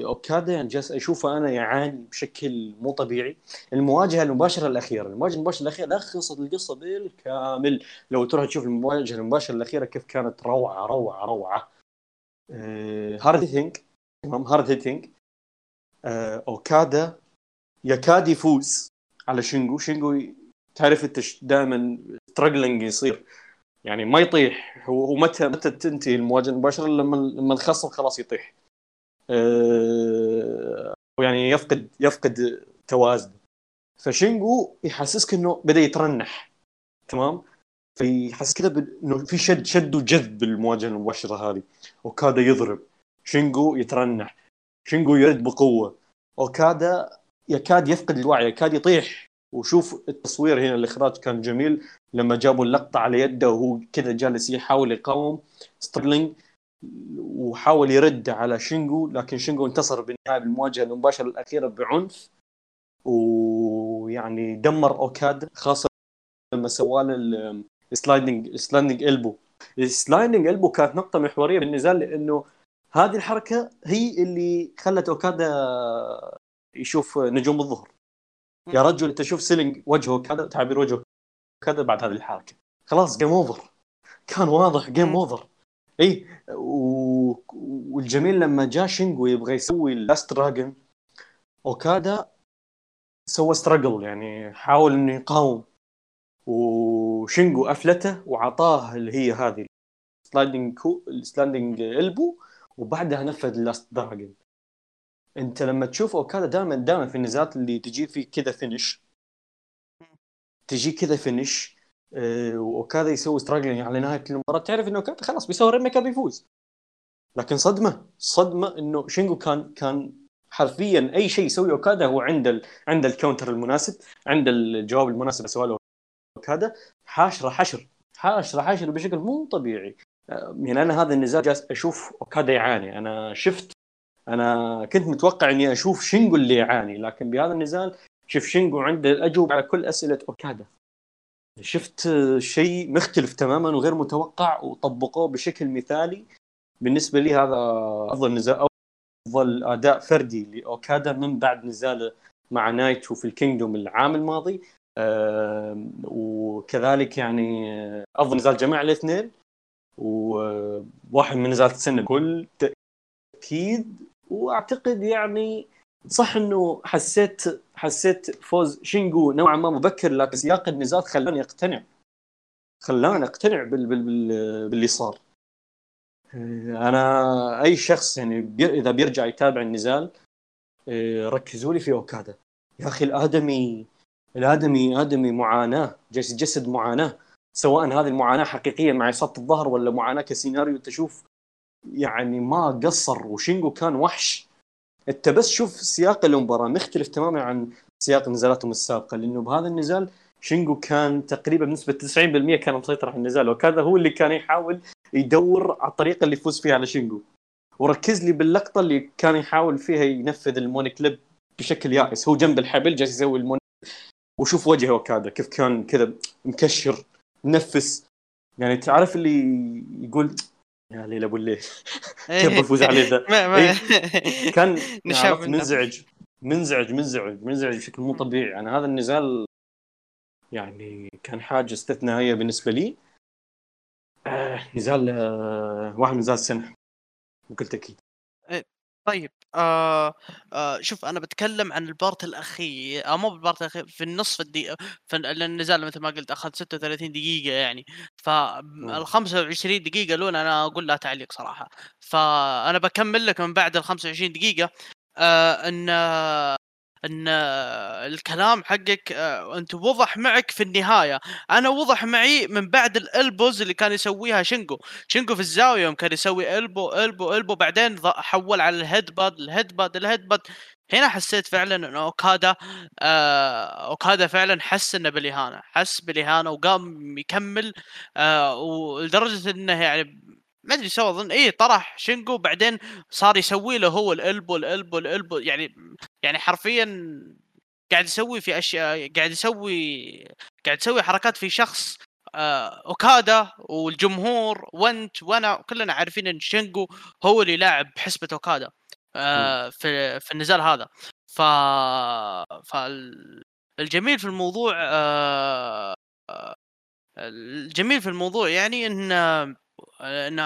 اوكادا يعني جالس أشوفه أنا يعاني بشكل مو طبيعي. المواجهة المباشرة الأخيرة المواجهة المباشرة الأخيرة لخصت القصة بالكامل. لو تروح تشوف المواجهة المباشرة الأخيرة كيف كانت روعة روعة روعة. إيه hard hitting تمام؟ hard hitting إيه أوكادا. يكاد يفوز على شينجو. شينجو تعرف إنت دائما struggling يصير. يعني ما يطيح. هو متى متى تنتهي المواجهة المباشره لما لما الخصم خلاص يطيح. أه يعني يفقد يفقد توازنه فشينجو يحسسك إنه بدأ يترنح. تمام؟ فيحس كذا إنه في شد شد وجذب بالمواجهة المباشرة هذه. أوكادا يضرب. شينجو يترنح. شينجو يرد بقوة. أوكادا يكاد يفقد الوعي يكاد يطيح. وشوف التصوير هنا الإخراج كان جميل. لما جابوا اللقطة على يده وهو كذا جالس يحاول يقاوم struggling وحاول يرد على شينجو لكن شينجو انتصر بالنهاية بالمواجهة المباشرة الأخيرة بعنف. ويعني دمر أوكادا خاصة لما سوى له ال sliding sliding elbow. ال sliding elbow كانت نقطة محورية بالنزال لأنه هذه الحركة هي اللي خلت أوكادا يشوف نجوم الظهر. يا رجل أنت شوف selling وجهه كذا تعبير وجهه كذا بعد هذه الحركة. خلاص game over كان واضح game over اي و... والجميل لما جاء شينجو يبغى يسوي ال Last Dragon أوكادا سوى struggle يعني حاول إنه يقاوم. وشينجو أفلته وعطاه اللي هي هذه sliding كو ال sliding elbow وبعدها نفذ ال Last Dragon انت لما تشوف أوكادا دائما دائما في النزالات اللي تجي في كذا finish تجي كذا finish آه وأوكادا يسوي struggling على نهاية المباراة. تعرف إنه أوكادا خلاص بيسوي Rainmaker بيفوز لكن صدمه صدمة إنه شينجو كان كان حرفيا أي شيء يسوي أوكادا هو عند ال... عند ال counter المناسب عند الجواب المناسب سؤال أوكادا. حاشرة حشر. حاشرة حشر بشكل مو طبيعي. يعني أنا هذا النزال جالس أشوف أوكادا يعاني. أنا شفت أنا كنت متوقع إني أشوف شينجو اللي يعاني لكن بهذا النزال شوف شينجو عنده الأجوبة على كل أسئلة أوكادا. شفت شيء مختلف تماما وغير متوقع وطبقوه بشكل مثالي. بالنسبة لي هذا أفضل نزال أفضل أداء فردي لأوكادا من بعد نزاله مع نايتو في ال Kingdom العام الماضي. وكذلك يعني أفضل نزال جمع الاثنين. وواحد من نزالات السنة بكل تأكيد واعتقد يعني صح انه حسيت حسيت فوز شينجو نوعا ما مبكر لكن سياق النزال خلاني أقتنع. خلاني أقتنع بال بال بال باللي صار. أنا أي شخص يعني بي إذا بيرجع يتابع النزال إيه، ركزوا لي في أوكادا. يا أخي الادمي الادمي ادمي معاناة يجسد معاناة. سواء هذه المعاناة حقيقية مع إصابة الظهر ولا معاناة كسيناريو تشوف يعني ما قصر وشينجو كان وحش. انت بس شوف سياق المباراه مختلف تماما عن سياق نزالاتهم السابقه لأنه بهذا النزال شينجو كان تقريبا بنسبة 90% كان مسيطر على النزال وأوكادا هو اللي كان يحاول يدور على الطريقة اللي يفوز فيها على شينجو. وركز لي باللقطة اللي كان يحاول فيها ينفذ ال Money Clip بشكل يائس. هو جنب الحبل جالس يسوي ال Money وشوف وجهه وكذا كيف كان كذا مكشر منفس. يعني تعرف اللي يقول يا ليل ابو الليل كيف بفوز عليه ذا؟ إيه. [laughs] كان منزعج منزعج منزعج منزعج بشكل مو طبيعي. يعني هذا النزال يعني كان حاجة استثنائية بالنسبة لي. آه نزال آه واحد من نزال السنة بكل تاكيد إيه، طيب آه آه شوف أنا بتكلم عن ال part الأخير أو مو بال part الأخير في النصف الدقيقة لأن النزال مثل ما قلت اخذ 36 دقيقة يعني فال 25 دقيقة الأولى أنا أقول لا تعليق صراحة فأنا بكمل لك من بعد ال 25 دقيقة آه إن إن الكلام حقك آه، أنت وضح معك في النهاية. أنا وضح معي من بعد ال elbows اللي كان يسويها شينجو. شينجو في الزاوية يوم كان يسوي elbow elbow elbow بعدين حول على ال headbutt ال headbutt ال headbutt هنا حسيت فعلا إن أوكادا آه أوكادا فعلا حس إنه بالاهانه حس بالاهانه وقام يكمل آه ولدرجة إنه يعني ما أدري سوى اظن اي طرح شينجو بعدين صار يسوي له هو الإلبو الإلبو الإلبو. يعني يعني حرفيا قاعد يسوي في أشياء قاعد يسوي قاعد يسوي حركات في شخص آه أوكادا والجمهور وأنت وأنا كلنا عارفين إن شينجو هو اللي لاعب حسبة أوكادا آه في في النزال هذا. ف فالجميل في الموضوع آه الجميل في الموضوع يعني إن انه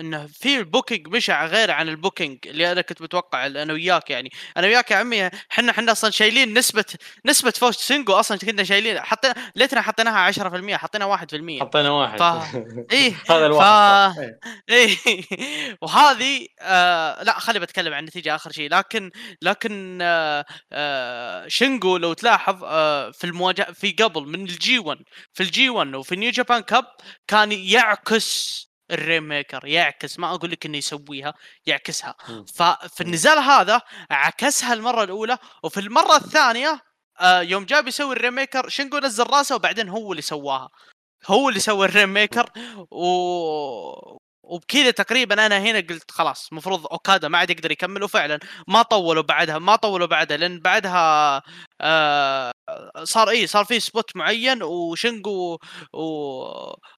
انه في ال booking مشى غير عن ال booking اللي أنا كنت متوقع أنا وياك يعني. أنا وياك يا عمي إحنا إحنا أصلا شايلين نسبة نسبة فوز شينجو أصلا كنا شايلين حطينا ليتنا حطيناها 10% حطينا 1% حطينا واحد. ف... [laughs] إيه هذا الواحد ف... [laughs] إيه. وهذه آه... لا خلي بتكلم عن النتيجه آخر شيء. لكن لكن آه... آه... شينجو لو تلاحظ آه... في المواجهة في قبل من ال G1 في ال G1 وفي New Japan Cup كان يعكس ال Rainmaker يعكس ما أقول لك إنه يسويها يعكسها. ففي النزال هذا عكسها المرة الأولى وفي المرة الثانية آه يوم جاب بيسوي ال Rainmaker شينجو نزل راسه وبعدين هو اللي سواها. هو اللي سوى ال Rainmaker و وبكذا تقريبا أنا هنا قلت خلاص المفروض اوكادا ما عاد يقدر يكمل وفعلا ما طولوا بعدها ما طولوا بعدها لأن بعدها آه صار اي صار في spot معين وشينجو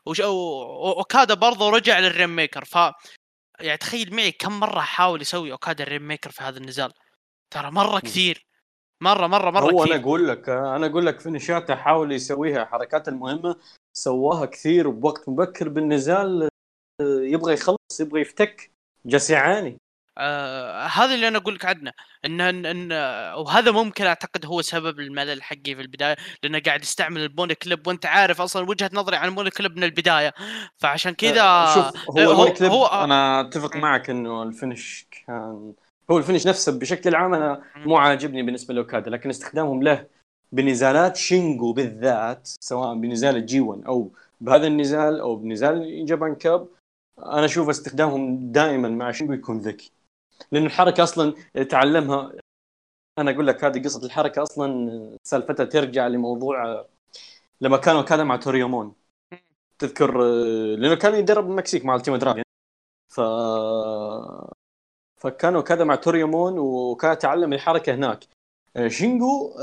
واوكادا برضه رجع لل Rainmaker. ف يعني تخيل معي كم مرة حاول يسوي اوكادا ال Rainmaker في هذا النزال. ترى مرة كثير مرة مرة مرة هو كثير. أنا أقول لك أنا أقول لك فينيشاته حاول يسويها حركات المهمة سواها كثير بوقت مبكر بالنزال يبغى يخلص يبغى يفتك. جالس يعاني آه هذا اللي أنا أقول لك عنه ان ان, إن وهذا ممكن أعتقد هو سبب الملل حقي في البداية لأنه قاعد يستعمل ال Money Clip وأنت عارف أصلا وجهة نظري عن ال Money Clip من البداية. فعشان كذا آه شوف هو, هو كليب هو أنا أتفق معك إنه ال finish كان هو ال finish نفسه بشكل عام أنا مو عاجبني بالنسبة لاوكادا لكن استخدامهم له بنزالات شينجو بالذات سواء بنزال ال G1 أو بهذا النزال أو بنزال Japan Cup أنا أشوف استخدامهم دائما مع شينجو يكون ذكي. لأن الحركة أصلا تعلمها. أنا أقول لك هذه قصة الحركة أصلا سالفتها ترجع لموضوع لما كانوا كذا مع توريومون. تذكر لأنه كان يدرب المكسيك مع ألتيمو دراجون ف فكانوا كذا مع توريومون وكان تعلم الحركة هناك. شينجو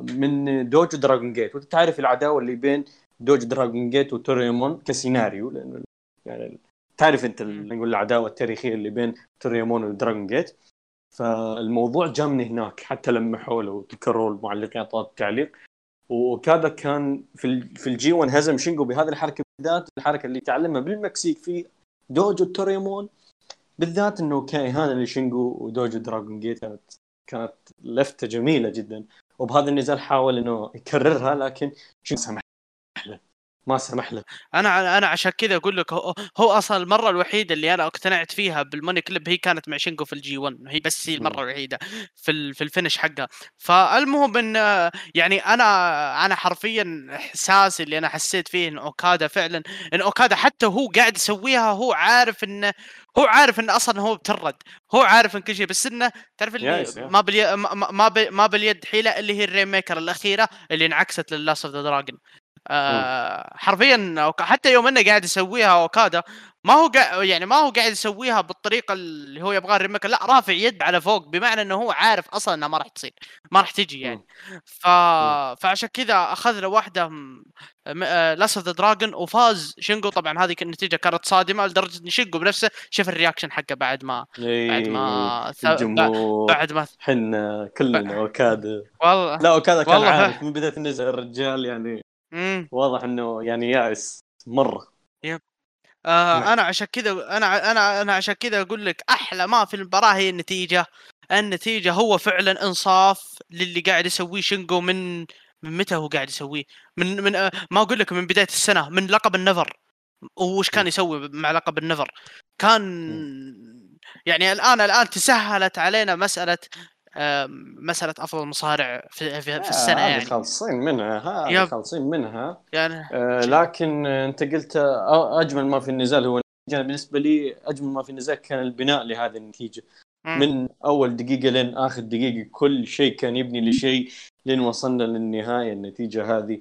من دوجو دراجون جيت. وأنت تعرف العداوة اللي بين دوجو دراجون جيت وتوريومون كسيناريو لأنه يعني تعرف انت نقول العداوة التاريخية اللي بين توريومون ودراجون جيت. فالموضوع جاء من هناك حتى لمحوا له تذكروا المعلقين اعطوا التعليق وكذا كان في في ال G1 هزم شينجو بهذه الحركة بالذات الحركة اللي تعلمها بالمكسيك في دوجو توريومون بالذات إنه كان إهانة لشينجو ودوجو دراجون جيت كانت كانت لفتة جميلة جدا. وبهذا النزال حاول إنه يكررها لكن شينجو ما سمح له أنا أنا عشان كذا أقول لك هو, هو أصلا المرة الوحيدة اللي أنا اقتنعت فيها بال Money Clip هي كانت مع شينجو في ال G1 هي بس هي المرة الوحيدة في في ال finish حقها. فالمهم إن يعني أنا أنا حرفيا احساسي اللي أنا حسيت فيه إن أوكادا فعلا إن أوكادا حتى هو قاعد يسويها هو عارف انه هو عارف انه أصلا هو بترد. هو عارف إن كل شيء بس إنه تعرف اللي ما باليد ما, ما باليد حيله اللي هي ال Rainmaker الأخيرة اللي انعكست لل Last of the Dragon آه حرفيا حتى يوم إنه قاعد يسويها أوكادا ما هو قا... يعني ما هو قاعد يسويها بالطريقة اللي هو يبغى ال Rainmaker لا رافع يد على فوق بمعنى إنه هو عارف أصلا إنها ما راح تصير ما راح تجي يعني. ف... فعشان كذا أخذ له واحدة Last of the Dragon وفاز شينجو. طبعا هذه النتيجه كانت صادمة لدرجة ان شينجو بنفسه شاف ال reaction حقه بعد ما بعد ما الجمهور بعد ما حنا كلنا أوكادا. والله. لا أوكادا كان والله. عارف من بداية النزال الرجال يعني. مم. واضح إنه يعني يائس مرة. يب. آه نعم. أنا عشان كذا أنا أنا أنا عشان كذا أقول لك أحلى ما في المباراة هي النتيجة. النتيجة هو فعلا إنصاف للي قاعد يسويه شينجو من من متى هو قاعد يسويه؟ من من آه ما أقول لك من بداية السنة من لقب النفر. وش كان يسوي مع لقب النفر؟ كان يعني الآن الآن تسهلت علينا مسألة مسألة أفضل مصارع في, في, في السنة آه يعني. خالصين منها هذه خالصين منها. يعني آه لكن أنت قلت أجمل ما في النزال هو بالنسبة لي أجمل ما في النزال كان البناء لهذه النتيجة. من أول دقيقة لين آخر دقيقة كل شيء كان يبني لشيء لين وصلنا للنهاية النتيجة هذه.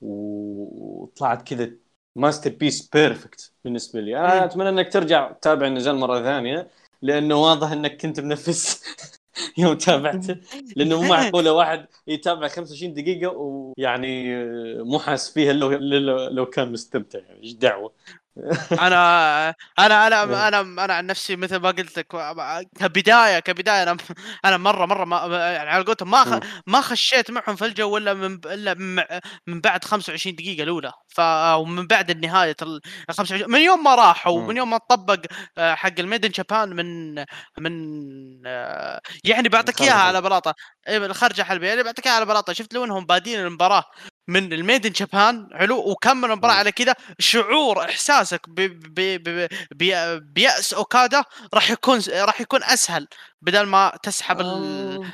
وطلعت كذا masterpiece perfect بالنسبة لي. أنا أتمنى إنك ترجع تتابع النزال مرة ثانية لأنه واضح إنك كنت منفس. [laughs] يوم تابعته [laughs] لأنه مو [laughs] معقولة واحد يتابع 25 دقيقة ويعني مو حاس فيها لو لو كان مستمتع يعني إيش دعوة؟ أنا أنا أنا [laughs] إيه. أنا أنا عن نفسي مثل ما قلت لك كبداية كبداية أنا أنا مرة مرة ما يعني على قولتهم ما ما خشيت معهم في الجو إلا من إلا من بعد 25 دقيقة الأولى. ف ومن بعد النهاية ال 25 من يوم ما راحوا ومن يوم ما طبق آه، حق الميدن جابان من من آه، يعني بعطيك إياها على بلاطة. الخرجه حلبيه يعني بعطيك إياها على بلاطة. شفت لو إنهم بادين المباراة. من الميد ان جابان حلو؟ وكمل المباراه على كذا شعور إحساسك بيأس أوكادا راح يكون راح يكون أسهل بدل ما تسحب ال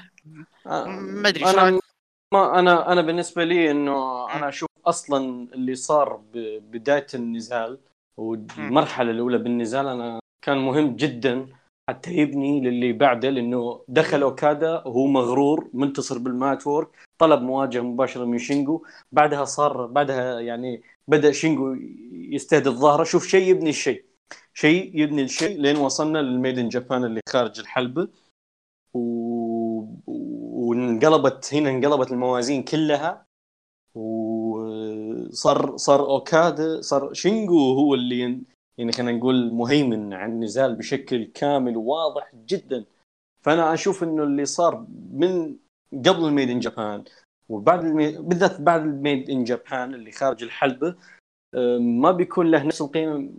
ما أدري أنا ما أنا أنا بالنسبة لي إنه أنا أشوف أصلا اللي صار ببدايه النزال والمرحلة الأولى بالنزال أنا كان مهم جدا حتى يبني للي بعده لأنه دخل أوكادا وهو مغرور منتصر بال mat work طلب مواجهة مباشرة من شينجو بعدها صار بعدها يعني بدأ شينجو يستهدف ظهره. شوف شيء يبني الشيء. شيء يبني الشيء لين وصلنا لل Made in Japan اللي خارج الحلبة. و... وانقلبت هنا انقلبت الموازين كلها. وصار صار أوكادا صار شينجو هو اللي يعني خلينا نقول مهيمن على النزال بشكل كامل وواضح جدا. فأنا أشوف إنه اللي صار من قبل ال Made in Japan وبعد ال Made بالذات بعد ال Made in Japan اللي خارج الحلبة ما بيكون له نفس القيمة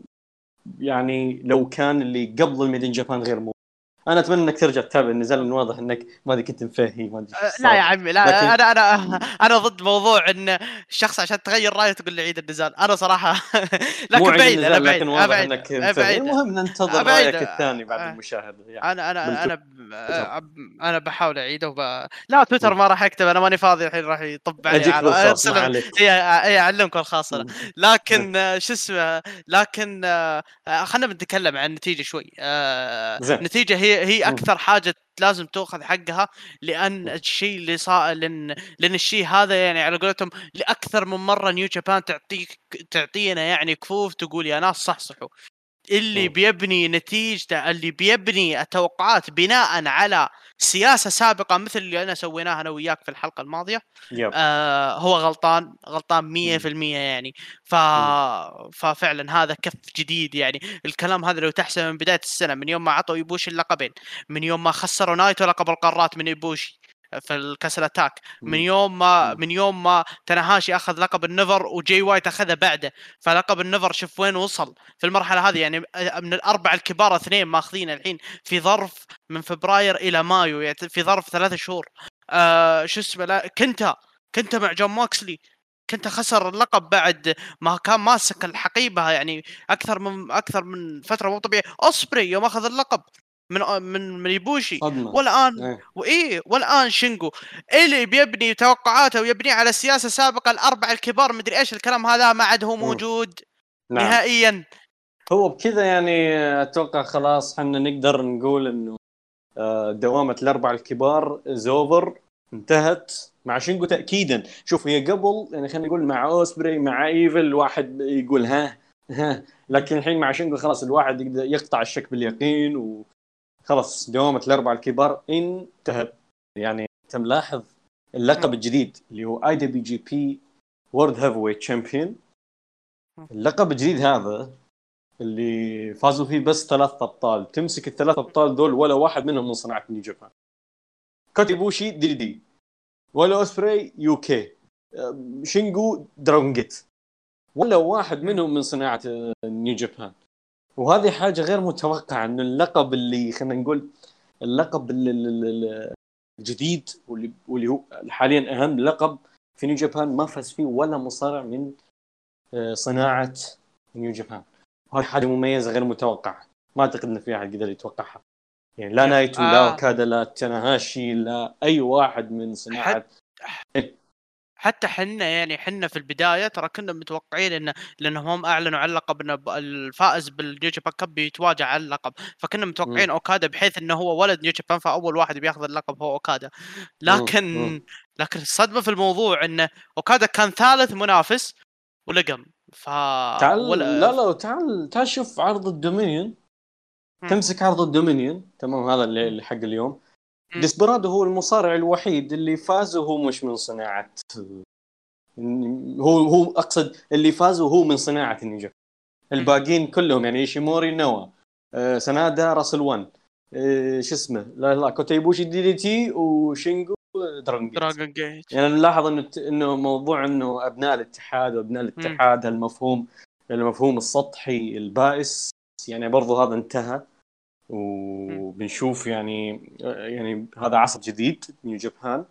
يعني لو كان اللي قبل الميد إن جابان غير مو أنا اتمنى انك ترجع تتابع النزال لأن واضح انك ما أدري كنت مفهي ما أدري لا يا عمي لا لكن- أنا أنا أنا ضد موضوع إن الشخص عشان تغير رأيه تقول لي عيد النزال أنا صراحة [laughs] لكن عيد بعيد أنا بعيد لكن واضح أبعد. إنك. مفهي المهم ننتظر أبعد. رأيك الثاني آه. بعد المشاهدة يعني أنا أنا أنا ب... أنا بحاول أعيده وب... لا تويتر ما راح أكتب أنا ماني فاضي الحين راح يطب علي عليك اي اعلمكم الخاص أنا مم. لكن آه، شو اسمه لكن آه، آه، خلينا نتكلم عن النتيجة شوي آه،. النتيجة هي هي. أكثر حاجة لازم تأخذ حقها لأن الشيء اللي صار لأن لأن الشيء هذا يعني على قولتهم لأكثر من مرة نيو جابان تعطيك تعطينا يعني كفوف تقول يا ناس صحصحوا اللي. بيبني نتيجته اللي بيبني التوقعات بناء على سياسة سابقة مثل اللي أنا سويناها أنا وياك في الحلقة الماضية. يب. آه هو غلطان غلطان 100% يعني. ف... ففعلا هذا كف جديد يعني. الكلام هذا لو تحسب من بداية السنة من يوم ما عطوا إيبوشي اللقبين من يوم ما خسروا نايتو لقب القارات من إيبوشي في ال Castle Attack. من يوم ما. من يوم ما تناهاشي أخذ لقب ال NEVER وجي وايت أخذه بعده. فلقب ال NEVER شوف وين وصل في المرحلة هذه. يعني من الأربعة الكبار اثنين ماخذين الحين في ظرف من فبراير إلى مايو. يعني في ظرف ثلاثة شهور. آه شو اسمه لا كنت كنت مع جون موكسلي كنت خسر اللقب بعد ما كان ماسك الحقيبة. يعني أكثر من أكثر من فترة مو طبيعية. أوسبري يوم أخذ اللقب. من من من يبوشي صدمة. والآن إيه. وإيه والآن شينجو اللي بيبني توقعاته ويبني على سياسة سابقة الأربعة الكبار مدري إيش الكلام هذا ما عاد هو. موجود نعم. نهائيا. هو بكذا يعني أتوقع خلاص إحنا نقدر نقول إنه آه، دوامة الأربعة الكبار is over انتهت. مع شينجو تاكيدا. شوف هي قبل يعني خلينا نقول مع اوسبري مع ايفل واحد يقول ها ها. لكن الحين مع شينجو خلاص الواحد يقدر يقطع الشك باليقين وخلاص دوامة الأربعة الكبار انتهت. يعني أنت ملاحظ اللقب الجديد اللي هو اي دبليو جي بي وورد هيفي ويت تشامبيون اللقب الجديد هذا اللي فازوا فيه بس ثلاث أبطال. تمسك الثلاث أبطال دول ولا واحد منهم من صناعه New Japan. كوتا ايبوشي DDT. ولا أوسبري UK شينجو Dragon Gate. ولا واحد منهم من صناعة آه، New Japan. وهذه حاجة غير متوقعة إنه اللقب اللي خلينا نقول اللقب ال- ال- ال- الجديد واللي واللي هو حاليا أهم لقب في New Japan ما فاز فيه ولا مصارع من آه، صناعة New Japan هذه حاجة مميزة غير متوقعة. ما أعتقد إن في أحد يقدر يتوقعها. يعني لا نايتو آه. لا اوكادا لا تناهاشي لا أي واحد من صناعة حتى حنا يعني حنا في البداية ترى كنا متوقعين انه لأنهم هم أعلنوا عن اللقب ان ب- الفائز بال New Japan Cup بيتواجه على اللقب. فكنا متوقعين أوكادا بحيث إنه هو ولد New Japan فأول واحد بياخذ اللقب هو أوكادا. لكن. لكن الصدمة في الموضوع انه أوكادا كان ثالث منافس ولقم. ف تعال ولا- لا لا تعال تعال شوف عرض الدومينيون. تمسك عرض الدومينيون. تمام هذا اللي حق اليوم. ديسبرادو هو المصارع الوحيد اللي فاز وهو مش من صناعة هو هو أقصد اللي فاز وهو من صناعة النينجا الباقيين كلهم يعني إيشيموري نوا آه، سنادا راسل وان آه، شو اسمه لا لا كوتا ايبوشي DDT وشينجو Dragon Gate. Dragon Gate يعني نلاحظ إنه إنه موضوع إنه أبناء الاتحاد وأبناء الاتحاد هالمفهوم المفهوم السطحي البائس يعني برضو هذا انتهى. وبنشوف يعني يعني هذا عصر جديد New Japan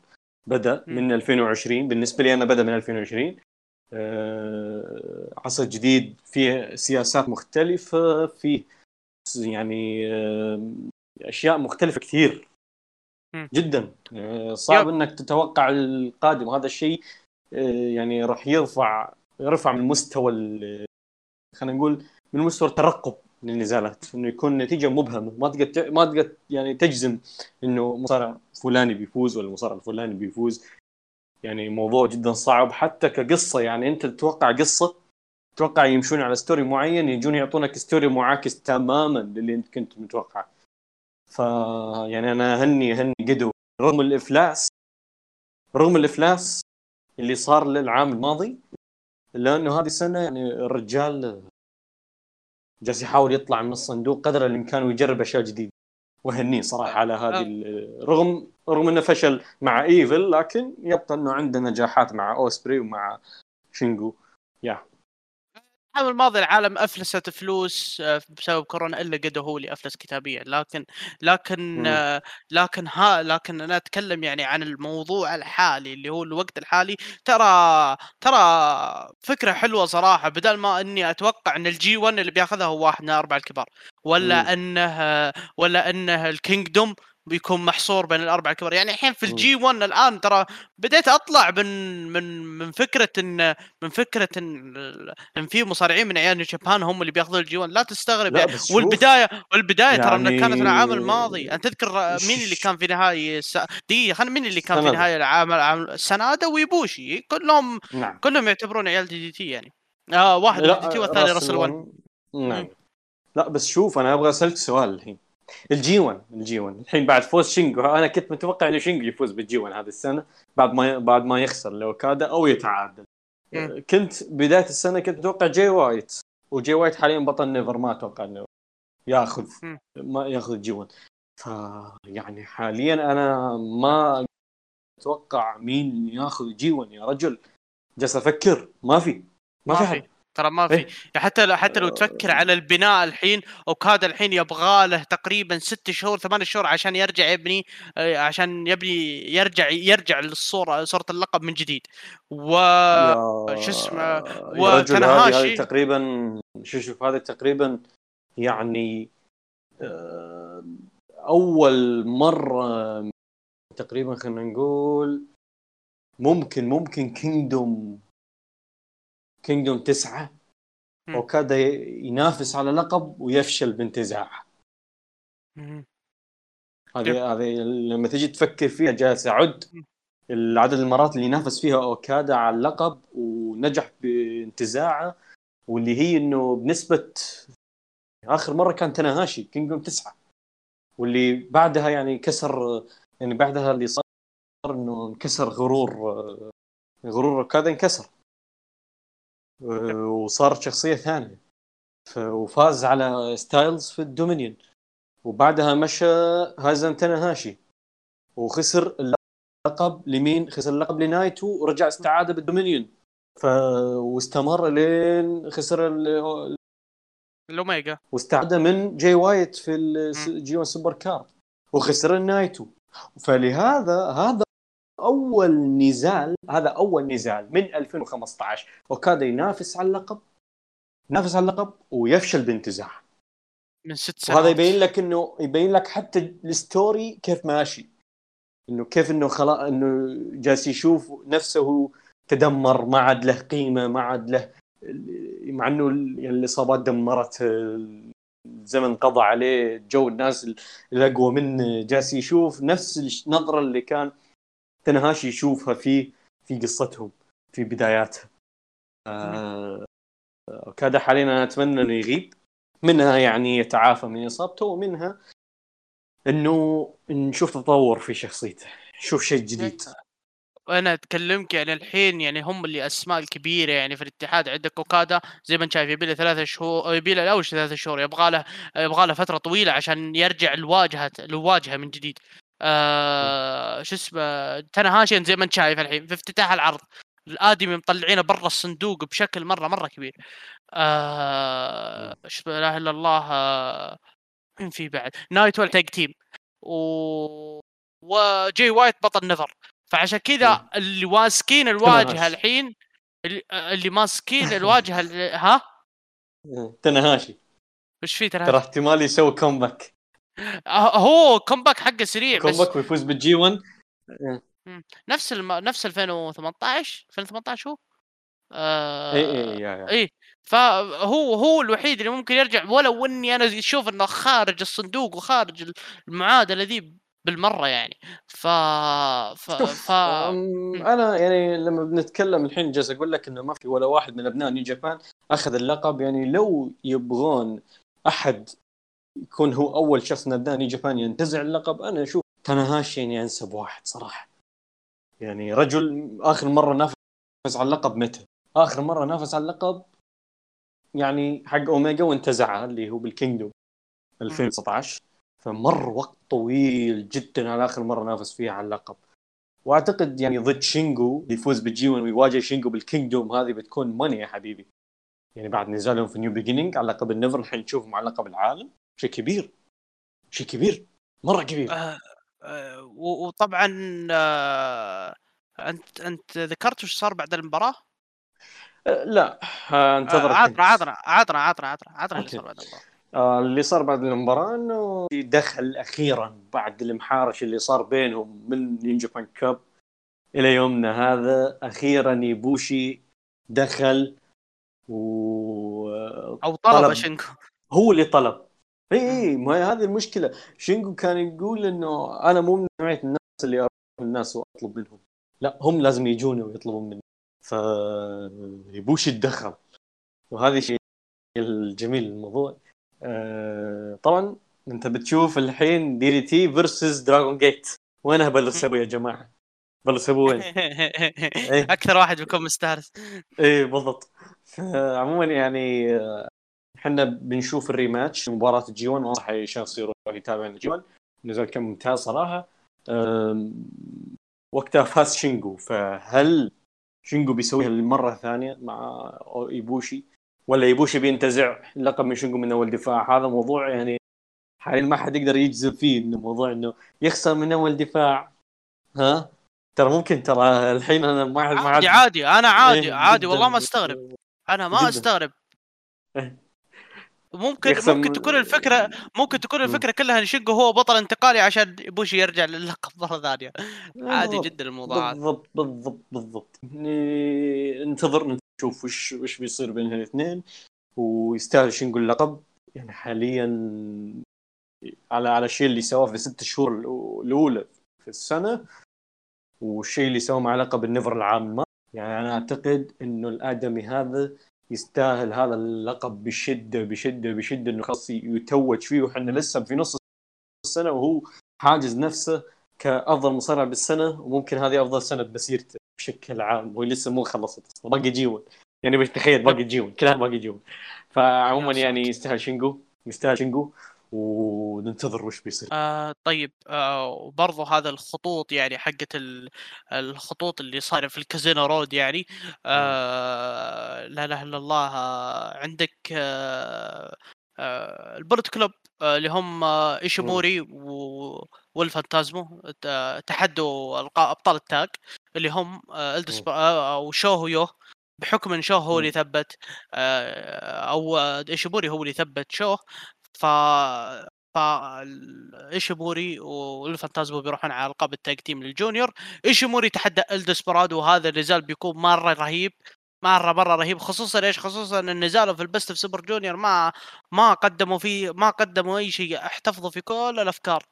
بدأ. من 2020 بالنسبة لي أنا بدأ من 2020 آه، عصر جديد فيه سياسات مختلفة فيه يعني آه، أشياء مختلفة كثير. جدا آه، صعب. إنك تتوقع القادم هذا الشيء يعني راح يرفع يرفع من مستوى ال- خلينا نقول من مستوى الترقب للنزالات إنه يكون نتيجة مبهمة. ما تقدر ما تقدر يعني تجزم إنه مصارع فلاني بيفوز ولا مصارع فلاني بيفوز. يعني موضوع جدا صعب. حتى كقصة يعني أنت تتوقع قصة تتوقع يمشون على story معين يجون يعطونك story معاكس تماما للي أنت كنت متوقعه ف يعني أنا هني هني قدو رغم الإفلاس رغم الإفلاس اللي صار للعام الماضي الا انه هذه السنة يعني الرجال جالس يحاول يطلع من الصندوق قدر الإمكان ويجرب أشياء جديدة. وهنيه صراحة على هذه ال- رغم رغم إنه فشل مع إيفل لكن يبقى إنه عنده نجاحات مع أوسبري ومع شينجو. يا. العام الماضي العالم أفلست فلوس آه، بسبب كورونا إلا قد هو اللي أفلس كتابيا لكن لكن مم. آه، لكن ها لكن أنا أتكلم يعني عن الموضوع الحالي اللي هو الوقت الحالي ترى ترى فكرة حلوة صراحة بدل ما إني أتوقع إن ال G 1 اللي بياخذها هو واحد من الأربعة الكبار ولا مم. إنه ولا إنه ال Kingdom بيكون محصور بين الاربعه الكبار يعني الحين في. ال G 1 الآن ترى بديت أطلع من من من فكرة إن من فكرة إن إن في مصارعين من عيال Japan هم اللي بياخذون ال G 1 لا تستغرب لا يعني. والبداية والبداية ترى يعني كانت العام الماضي. أنت تذكر مين اللي كان في نهاية الس... دقيقة خلينا مين اللي كان في نهاية العام العام سنادا وايبوشي. كلهم نعم. كلهم يعتبرون عيال DDT يعني. آه واحد من DDT والثاني Wrestle Wrestle 1 1 نعم. لا بس شوف أنا أبغى أسألك سؤال الحين. ال G 1 ال G 1 الحين بعد فوز شينجو. أنا كنت متوقع إنه شينجو يفوز بال G 1 هذه السنة بعد ما بعد ما يخسر لأوكادا أو يتعادل. كنت بداية السنة كنت أتوقع جاي وايت. وجاي وايت حاليا بطل NEVER ما أتوقع إنه ياخذ. ما يأخذ G 1 ف يعني حاليا أنا ما أتوقع مين يأخذ G 1 يا رجل. جالس أفكر. ما في. ما في ما حد. في. ترى ما في. إيه. حتى لو حتى لو تفكر على البناء الحين اوكادا الحين يبغى له تقريبا ست شهور ثمان شهور عشان يرجع يبني آه، عشان يبني يرجع يرجع للصورة صورة اللقب من جديد. و شو اسمه وتنهاشي هذه تقريبا شو شوف هذه تقريبا يعني آه، أول مرة تقريبا خلينا نقول ممكن ممكن Kingdom Kingdom تسعة. مم. أوكادا ينافس على لقب ويفشل بانتزاع. مم. هذه هذه لما تجي تفكر فيها جالس اعد العدد المرات اللي نافس فيها أوكادا على اللقب ونجح بانتزاعه واللي هي إنه بنسبة آخر مرة كان تناهاشي كينجدوم تسعة. واللي بعدها يعني كسر يعني بعدها اللي صار إنه انكسر غرور غرور أوكادا انكسر. وصار شخصية ثانية. ف- وفاز على ستايلز في ال Dominion. وبعدها مشى هازم تناهاشي وخسر اللقب لمين؟ خسر اللقب لنايتو ورجع استعادة بال Dominion. ف واستمر لين خسر ال... الأوميجا. واستعاد من جاي وايت في ال G 1 Super Card. وخسر النايتو. فلهذا هذا أول نزال هذا أول نزال من 2015 اوكادا ينافس على اللقب. ينافس على اللقب ويفشل بانتزاع. من ست سنوات. وهذا يبين لك انه يبين لك حتى ال story كيف ماشي. إنه كيف إنه خلاص إنه جالس يشوف نفسه تدمر ما عاد له قيمة ما عاد له مع إنه يعني الإصابات دمرت الزمن قضى عليه جو الناس الاقوى منه جالس يشوف نفس النظره اللي كان تنهاشي يشوفها في في قصتهم في بداياتها. آه، كذا حاليا أنا أتمنى إنه يغيب. منها يعني يتعافى من إصابته ومنها إنه نشوف تطور في شخصيته نشوف شيء جديد. وأنا أتكلمك يعني الحين يعني هم اللي أسماء الكبيرة يعني في الاتحاد عندك أوكادا زي ما أنت شايف يبي له ثلاثة شهور يبي له أول شيء ثلاثة شهور يبغى له يبغى له فترة طويلة عشان يرجع الواجهه الواجهه من جديد. آه شو اسمه تنهاشي زي ما انت شايف الحين في افتتاح العرض. الآدمي مطلعينه برا الصندوق بشكل مرة مرة كبير. آه شو لا إله إلا الله آه مين في بعد؟ نايت ولا tag team. و وجاي وايت بطل NEVER. فعشان كذا اللي ماسكين الواجهة. الحين اللي, ماسكين الواجهة ها؟ تنهاشي. وش في ترى ترى احتمال يسوي comeback هو comeback حقه سريع بس comeback ويفوز بال G 1 نفس الم... نفس 2018 2018 هو. آه... اي اي يا يا. اي فهو هو الوحيد اللي ممكن يرجع ولو إني أنا أشوف إنه خارج الصندوق وخارج المعادله ذي بالمرة يعني. ف ف, ف... أنا يعني لما بنتكلم الحين جالس أقول لك إنه ما في ولا واحد من أبناء New Japan أخذ اللقب. يعني لو يبغون أحد يكون هو أول شخص New Japan ينتزع اللقب. أنا أشوف تاناهاشي يعني انسب واحد صراحة. يعني رجل آخر مرة نافس على اللقب متى؟ آخر مرة نافس على اللقب يعني حق أوميجا وانتزعها اللي هو بال Kingdom 2019 فمر وقت طويل جدا على آخر مرة نافس فيها على اللقب. وأعتقد يعني ضد شينجو يفوز بال G 1 ويواجه شينجو بال Kingdom هذه بتكون money يا حبيبي. يعني بعد نزالهم في New Beginning على لقب ال NEVER الحين نشوفهم على لقب العالم. شيء كبير شيء كبير مرة كبير آه آه وطبعا آه أنت أنت ذكرت وش صار بعد المباراة؟ أه لا آه، انتظر آه عطنا عطنا عطنا عطنا عطنا عطنا اللي. صار بعد المباراة آه، اللي صار بعد المباراة إنه دخل أخيرا بعد المحارش اللي صار بينهم من New Japan Cup إلى يومنا هذا أخيرا يبوشي دخل و أو طلب طلب. شينجو هو اللي طلب اي اي ما هي هذه المشكلة. شينجو كان يقول إنه أنا مو من نوعية الناس اللي أروح الناس وأطلب منهم. لا هم لازم يجوني ويطلبون مني. فيبوشي تدخل وهذا شيء الجميل الموضوع. آه طبعا أنت بتشوف الحين DDT versus Dragon Gate وينها بلسبوا يا جماعة؟ بلسبوا وين؟ [laughs] إيه. أكثر واحد بيكون مستانس إيه بالضبط. عموما يعني آه، إحنا بنشوف ال rematch مباراة ال G 1 واضح اي شخص يروح يتابع ال G 1 نزال كان ممتاز صراحة. أم، وقتها فاز شينجو. فهل شينجو بيسويها للمرة الثانية مع إيبوشي؟ ولا إيبوشي بينتزع اللقب من شينجو من أول دفاع؟ هذا موضوع يعني حاليا ما حد يقدر يجزم فيه إنه موضوع إنه يخسر من أول دفاع. ها؟ ترى ممكن ترى الحين أنا ما ما عادي عادي أنا عادي عادي. والله ما أستغرب. أنا ما جداً. أستغرب. إيه. ممكن ممكن تكون الفكرة ممكن تكون. الفكرة كلها شينجو هو بطل انتقالي عشان بوشي يرجع للقب مرة ثانية عادي. جدا الموضوع بالضبط بالضبط بالضبط يعني انتظر نشوف وش وش بيصير بين الاثنين ويستاهل شنقول اللقب يعني حاليا على على الشيء اللي سواه في الست شهور الأولى في السنة والشيء اللي سواه مع لقب النفر العام يعني أنا أعتقد إنه الآدمي هذا يستاهل هذا اللقب بشدة بشدة بشدة إنه خلاص يتوج فيه. وحنا لسه في نص السنة وهو حاجز نفسه كأفضل مصارع بالسنة وممكن هذه أفضل سنة بمسيرته بشكل عام. وهي لسه مو خلصت أصلا. باقي جيون يعني تخيل باقي June كلها باقي June فعموما يعني يستاهل شينجو يستاهل شينجو. وننتظر وش بيصير آه طيب آه وبرضه هذا الخطوط يعني حقت ال- الخطوط اللي صايرة في ال Kizuna Road يعني آه لا إله إلا الله آه عندك آه آه ال Bullet Club آه اللي هم آه إيشيموري و- والفانتازمو تحدوا أبطال ال tag اللي هم آه إلدس مم. آه أو شوهو يو بحكم إن شوه هو. اللي ثبت آه أو آه، إيشيموري هو اللي ثبت شوه ف ف إيشيموري والفانتازمو بيروحون على القاب ال tag team لل junior. إيشيموري تحدى الدسبرادو وهذا النزال بيكون مرة رهيب مرة مرة رهيب خصوصا إيش؟ خصوصا إن نزاله في ال Best of Super Junior ما ما قدموا فيه ما قدموا أي شيء احتفظوا في كل الأفكار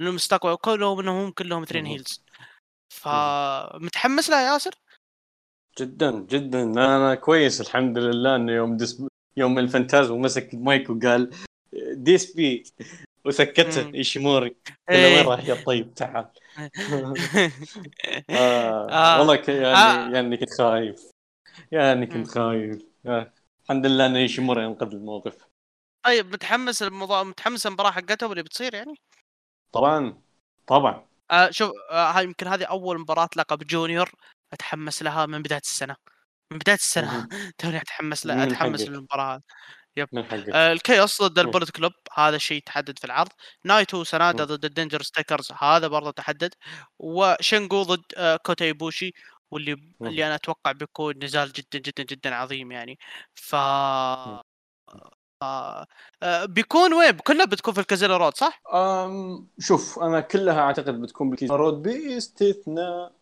للمستقبل كلهم إنهم كلهم مهم. heels فمتحمس لها يا ياسر؟ جدا جدا. أنا كويس الحمد لله إنه يوم دس يوم الفانتازم مسك المايك وقال ديس بي وسكته مم. إيشيموري إيه. وين راح يا طيب تعال [laughs] آه. آه. والله. يعني آه. يعني كنت خايف يعني. كنت خايف آه. الحمد لله انه إيشيموري انقذ الموقف طيب متحمس الموضوع متحمس المباراه حقتهم اللي بتصير يعني طبعا طبعا آه شوف آه هاي يمكن هذه أول مباراة لقب junior أتحمس لها من بداية السنة من بداية السنة. [laughs] توني أتحمس لها أتحمس حقك. من حقك آه ال Chaos ضد مم. ال Bullet Club هذا شيء تحدد في العرض نايتو سنادا مم. ضد ال Dangerous Tekkers هذا برضه تحدد وشينجو ضد آه كوتا واللي اللي أنا أتوقع بيكون نزال جدا جدا جدا عظيم يعني ف آه آه، بيكون وين؟ كلها بتكون في ال Kizuna Road صح؟ أم شوف أنا كلها أعتقد بتكون بال Kizuna Road باستثناء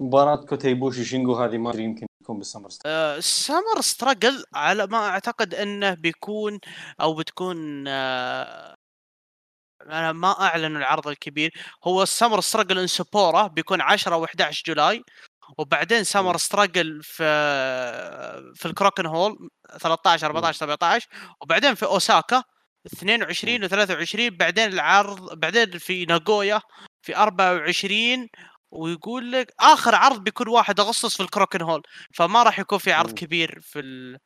مباراة كوتا إيبوشي شينجو هذه ما أدري يمكن تكون بال Summer Star. آه، Summer Struggle على ما أعتقد إنه بيكون أو بتكون آه، أنا ما أعلن العرض الكبير هو ال Summer Struggle in Sapporo بيكون 10 و11 July وبعدين سمر. ستراجل في في الكروكن هول 13 14 17 وبعدين في أوساكا 22 و23 بعدين العرض بعدين في ناغويا في 24 ويقول لك آخر عرض بيكون 1 أغسطس في الكروكن هول فما راح يكون في عرض. كبير في ال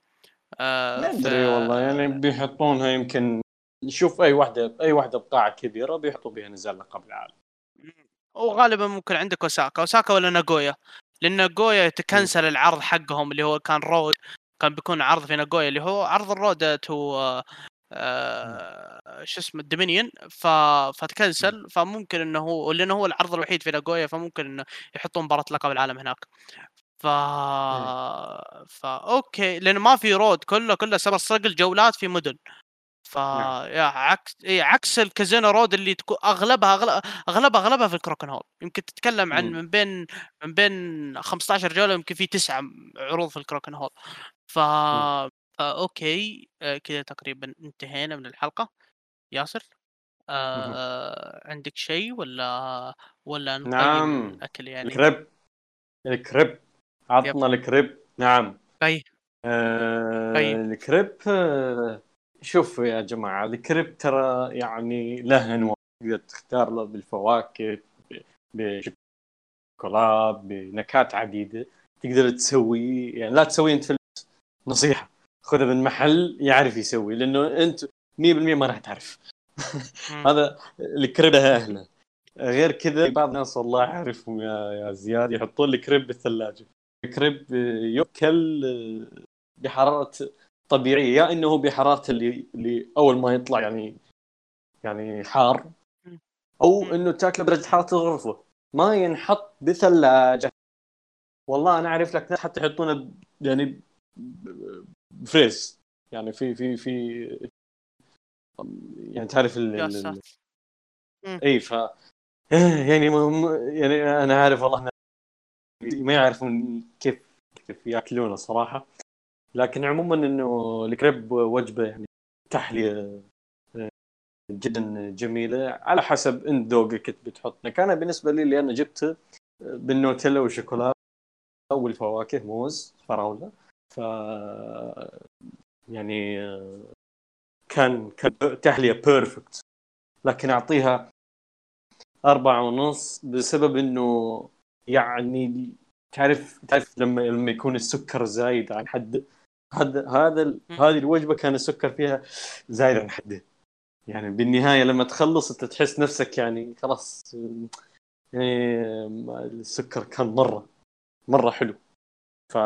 آه، ما أدري والله يعني بيحطونها يمكن نشوف أي واحدة أي واحدة بقاعة كبيرة بيحطوا بها نزال لقب العالم. وغالبا ممكن عندك أوساكا أوساكا ولا ناغويا؟ لأن ناغويا يتكنسل العرض حقهم اللي هو كان Road كان بيكون عرض في ناغويا اللي هو عرض ال Road to آه شو اسمه ال Dominion. فتكنسل فممكن إنه هو لأنه هو العرض الوحيد في ناغويا فممكن إنه يحطون مباراة لقب العالم هناك. ف فا okay لأنه ما في Road كله كله Summer Struggle جولات في مدن. ف نعم. يا عكس إيه عكس ال Kizuna Road اللي تكون أغلبها أغلب... أغلبها أغلبها في الكروكن هول. يمكن تتكلم عن. من بين من بين 15 جولة يمكن في تسعة عروض في الكروكن هول. ف فا أوكي آه، كذا تقريبا انتهينا من الحلقة. ياسر آه عندك شيء ولا ولا نقيم نعم. الأكل يعني؟ الكريب الكريب عطنا الكريب. نعم. طيب آه. الكريب آه شوف يا جماعة الكريب ترى يعني له أنواع. تقدر تختار له بالفواكه بشوكولا بنكهات عديدة تقدر تسوي يعني لا تسوي أنت في. نصيحه خذه من محل يعرف يسوي لأنه أنت 100% ما راح تعرف. هذا الكريب له أهله. غير كذا بعض الناس والله أعرفهم يا يا زياد يحطون الكريب بالثلاجة. الكريب يؤكل بحرارة طبيعية يا إنه بحرارة اللي اللي أول ما يطلع يعني يعني حار أو إنه تاكله بدرجة حرارة الغرفة. ما ينحط بثلاجة. والله أنا أعرف لك ناس حتى يحطونه يعني بفريز يعني في في في يعني تعرف ال- اي ف يعني ما يعني أنا عارف والله ما يعرفون كيف كيف يأكلونه صراحة. لكن عموما إنه الكريب وجبة يعني تحلية آه، جدا جميلة. على حسب انت ذوقك بتحط كان بالنسبة لي اللي أنا جبته بالنوتيلا والشوكولاته والفواكه موز فراولة. ف يعني كان كان تحلية بيرفكت لكن أعطيها أربعة ونص بسبب إنه يعني تعرف تعرف لما لما يكون السكر زايد عن حده هذا هذا. هذه الوجبة كان السكر فيها زايد عن حده يعني بالنهاية لما تخلص أنت تحس نفسك يعني خلاص يعني السكر كان مره مرة حلو. ف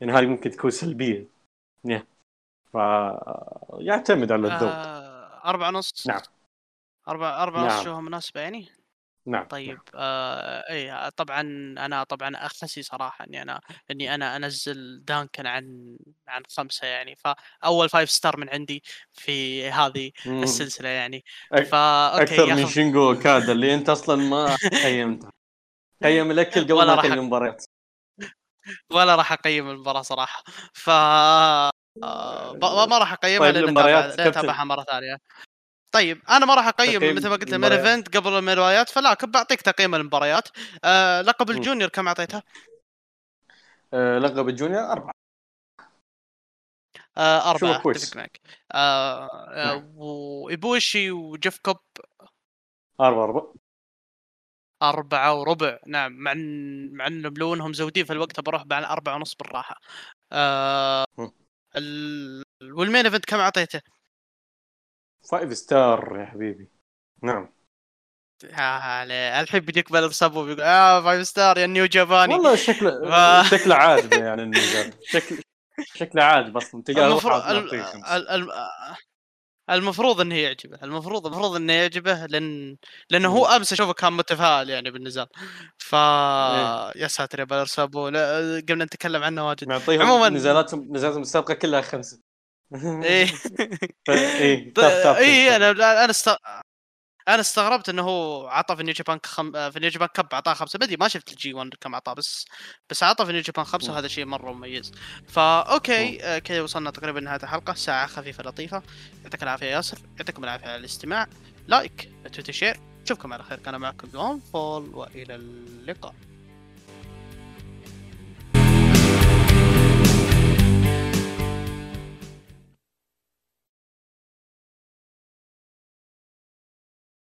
يعني هذه ممكن تكون سلبية. يعني ف يعتمد على الذوق. آه أربعة ونص. نعم. أربعة أربعة ونص نعم. شوها مناسبة يعني؟ نعم. طيب آه اي طبعا أنا طبعا أخسي صراحة اني أنا إني أنا أنزل دانكن عن عن خمسة يعني. فأول فايف ستار من عندي في هذه مم. السلسلة يعني. فا أوكي أكثر من شينجو كادا اللي أنت أصلا ما [laughs] قيمته. قيم الأكل قبل ما المباريات. ولا راح أقيم المباراة صراحة ف آه، ما راح أقيمها طيب لأن. اتابعها مرة ثانية طيب أنا ما راح أقيم مثل ما قلت ال main المباريات. event قبل المباريات فلكن بعطيك تقييم المباريات آه لقب. ال junior كم اعطيتها؟ آه، لقب ال junior أربعة آه أربعة. أتفق معك آه آه نعم. وإيبوشي وجيف كوب أربعة أربعة أربعة وربع. نعم مع إن مع إنهم لو إنهم زودين في الوقت بروح بعد أربعة ونص بالراحة. آه. ال... وال main event كم أعطيته؟ five star يا حبيبي. نعم. يا علي الحين بيجيك بلر سابو بيقول آه five star يا نيو جاباني. والله شكله [laughs] ف- شكله عاجبه يعني النزال شكل شكله عاجب أصلا. تلقاه المفروض ال-. ال- ال- المفروض إنه يعجبه المفروض المفروض إنه يعجبه لأن لأنه هو. أمس اشوفه كان متفائل يعني بالنزال. ف إيه. يا ساتر يا بلر سابو قبل نتكلم عنه واجد. معطيهم عموماً- نزالاتهم نزالاتهم السابقة كلها خمسة. إيه. [laughs] إيه [laughs] إيه أنا أنا است... أنا استغربت انه هو عطى في New Japan خم... في New Japan Cup اعطاه خمسة. بدي ما شفت ال G1 كم اعطاه بس بس عطى في New Japan خمسة وهذا شيء مرة مميز. فا okay آه، كذا وصلنا تقريبا نهايه الحلقة. ساعة خفيفة لطيفة. يعطيك العافية يا ياسر. يعطيكم العافية على الاستماع. like تويتر share نشوفكم على خير. كان معكم يوم فول وإلى اللقاء.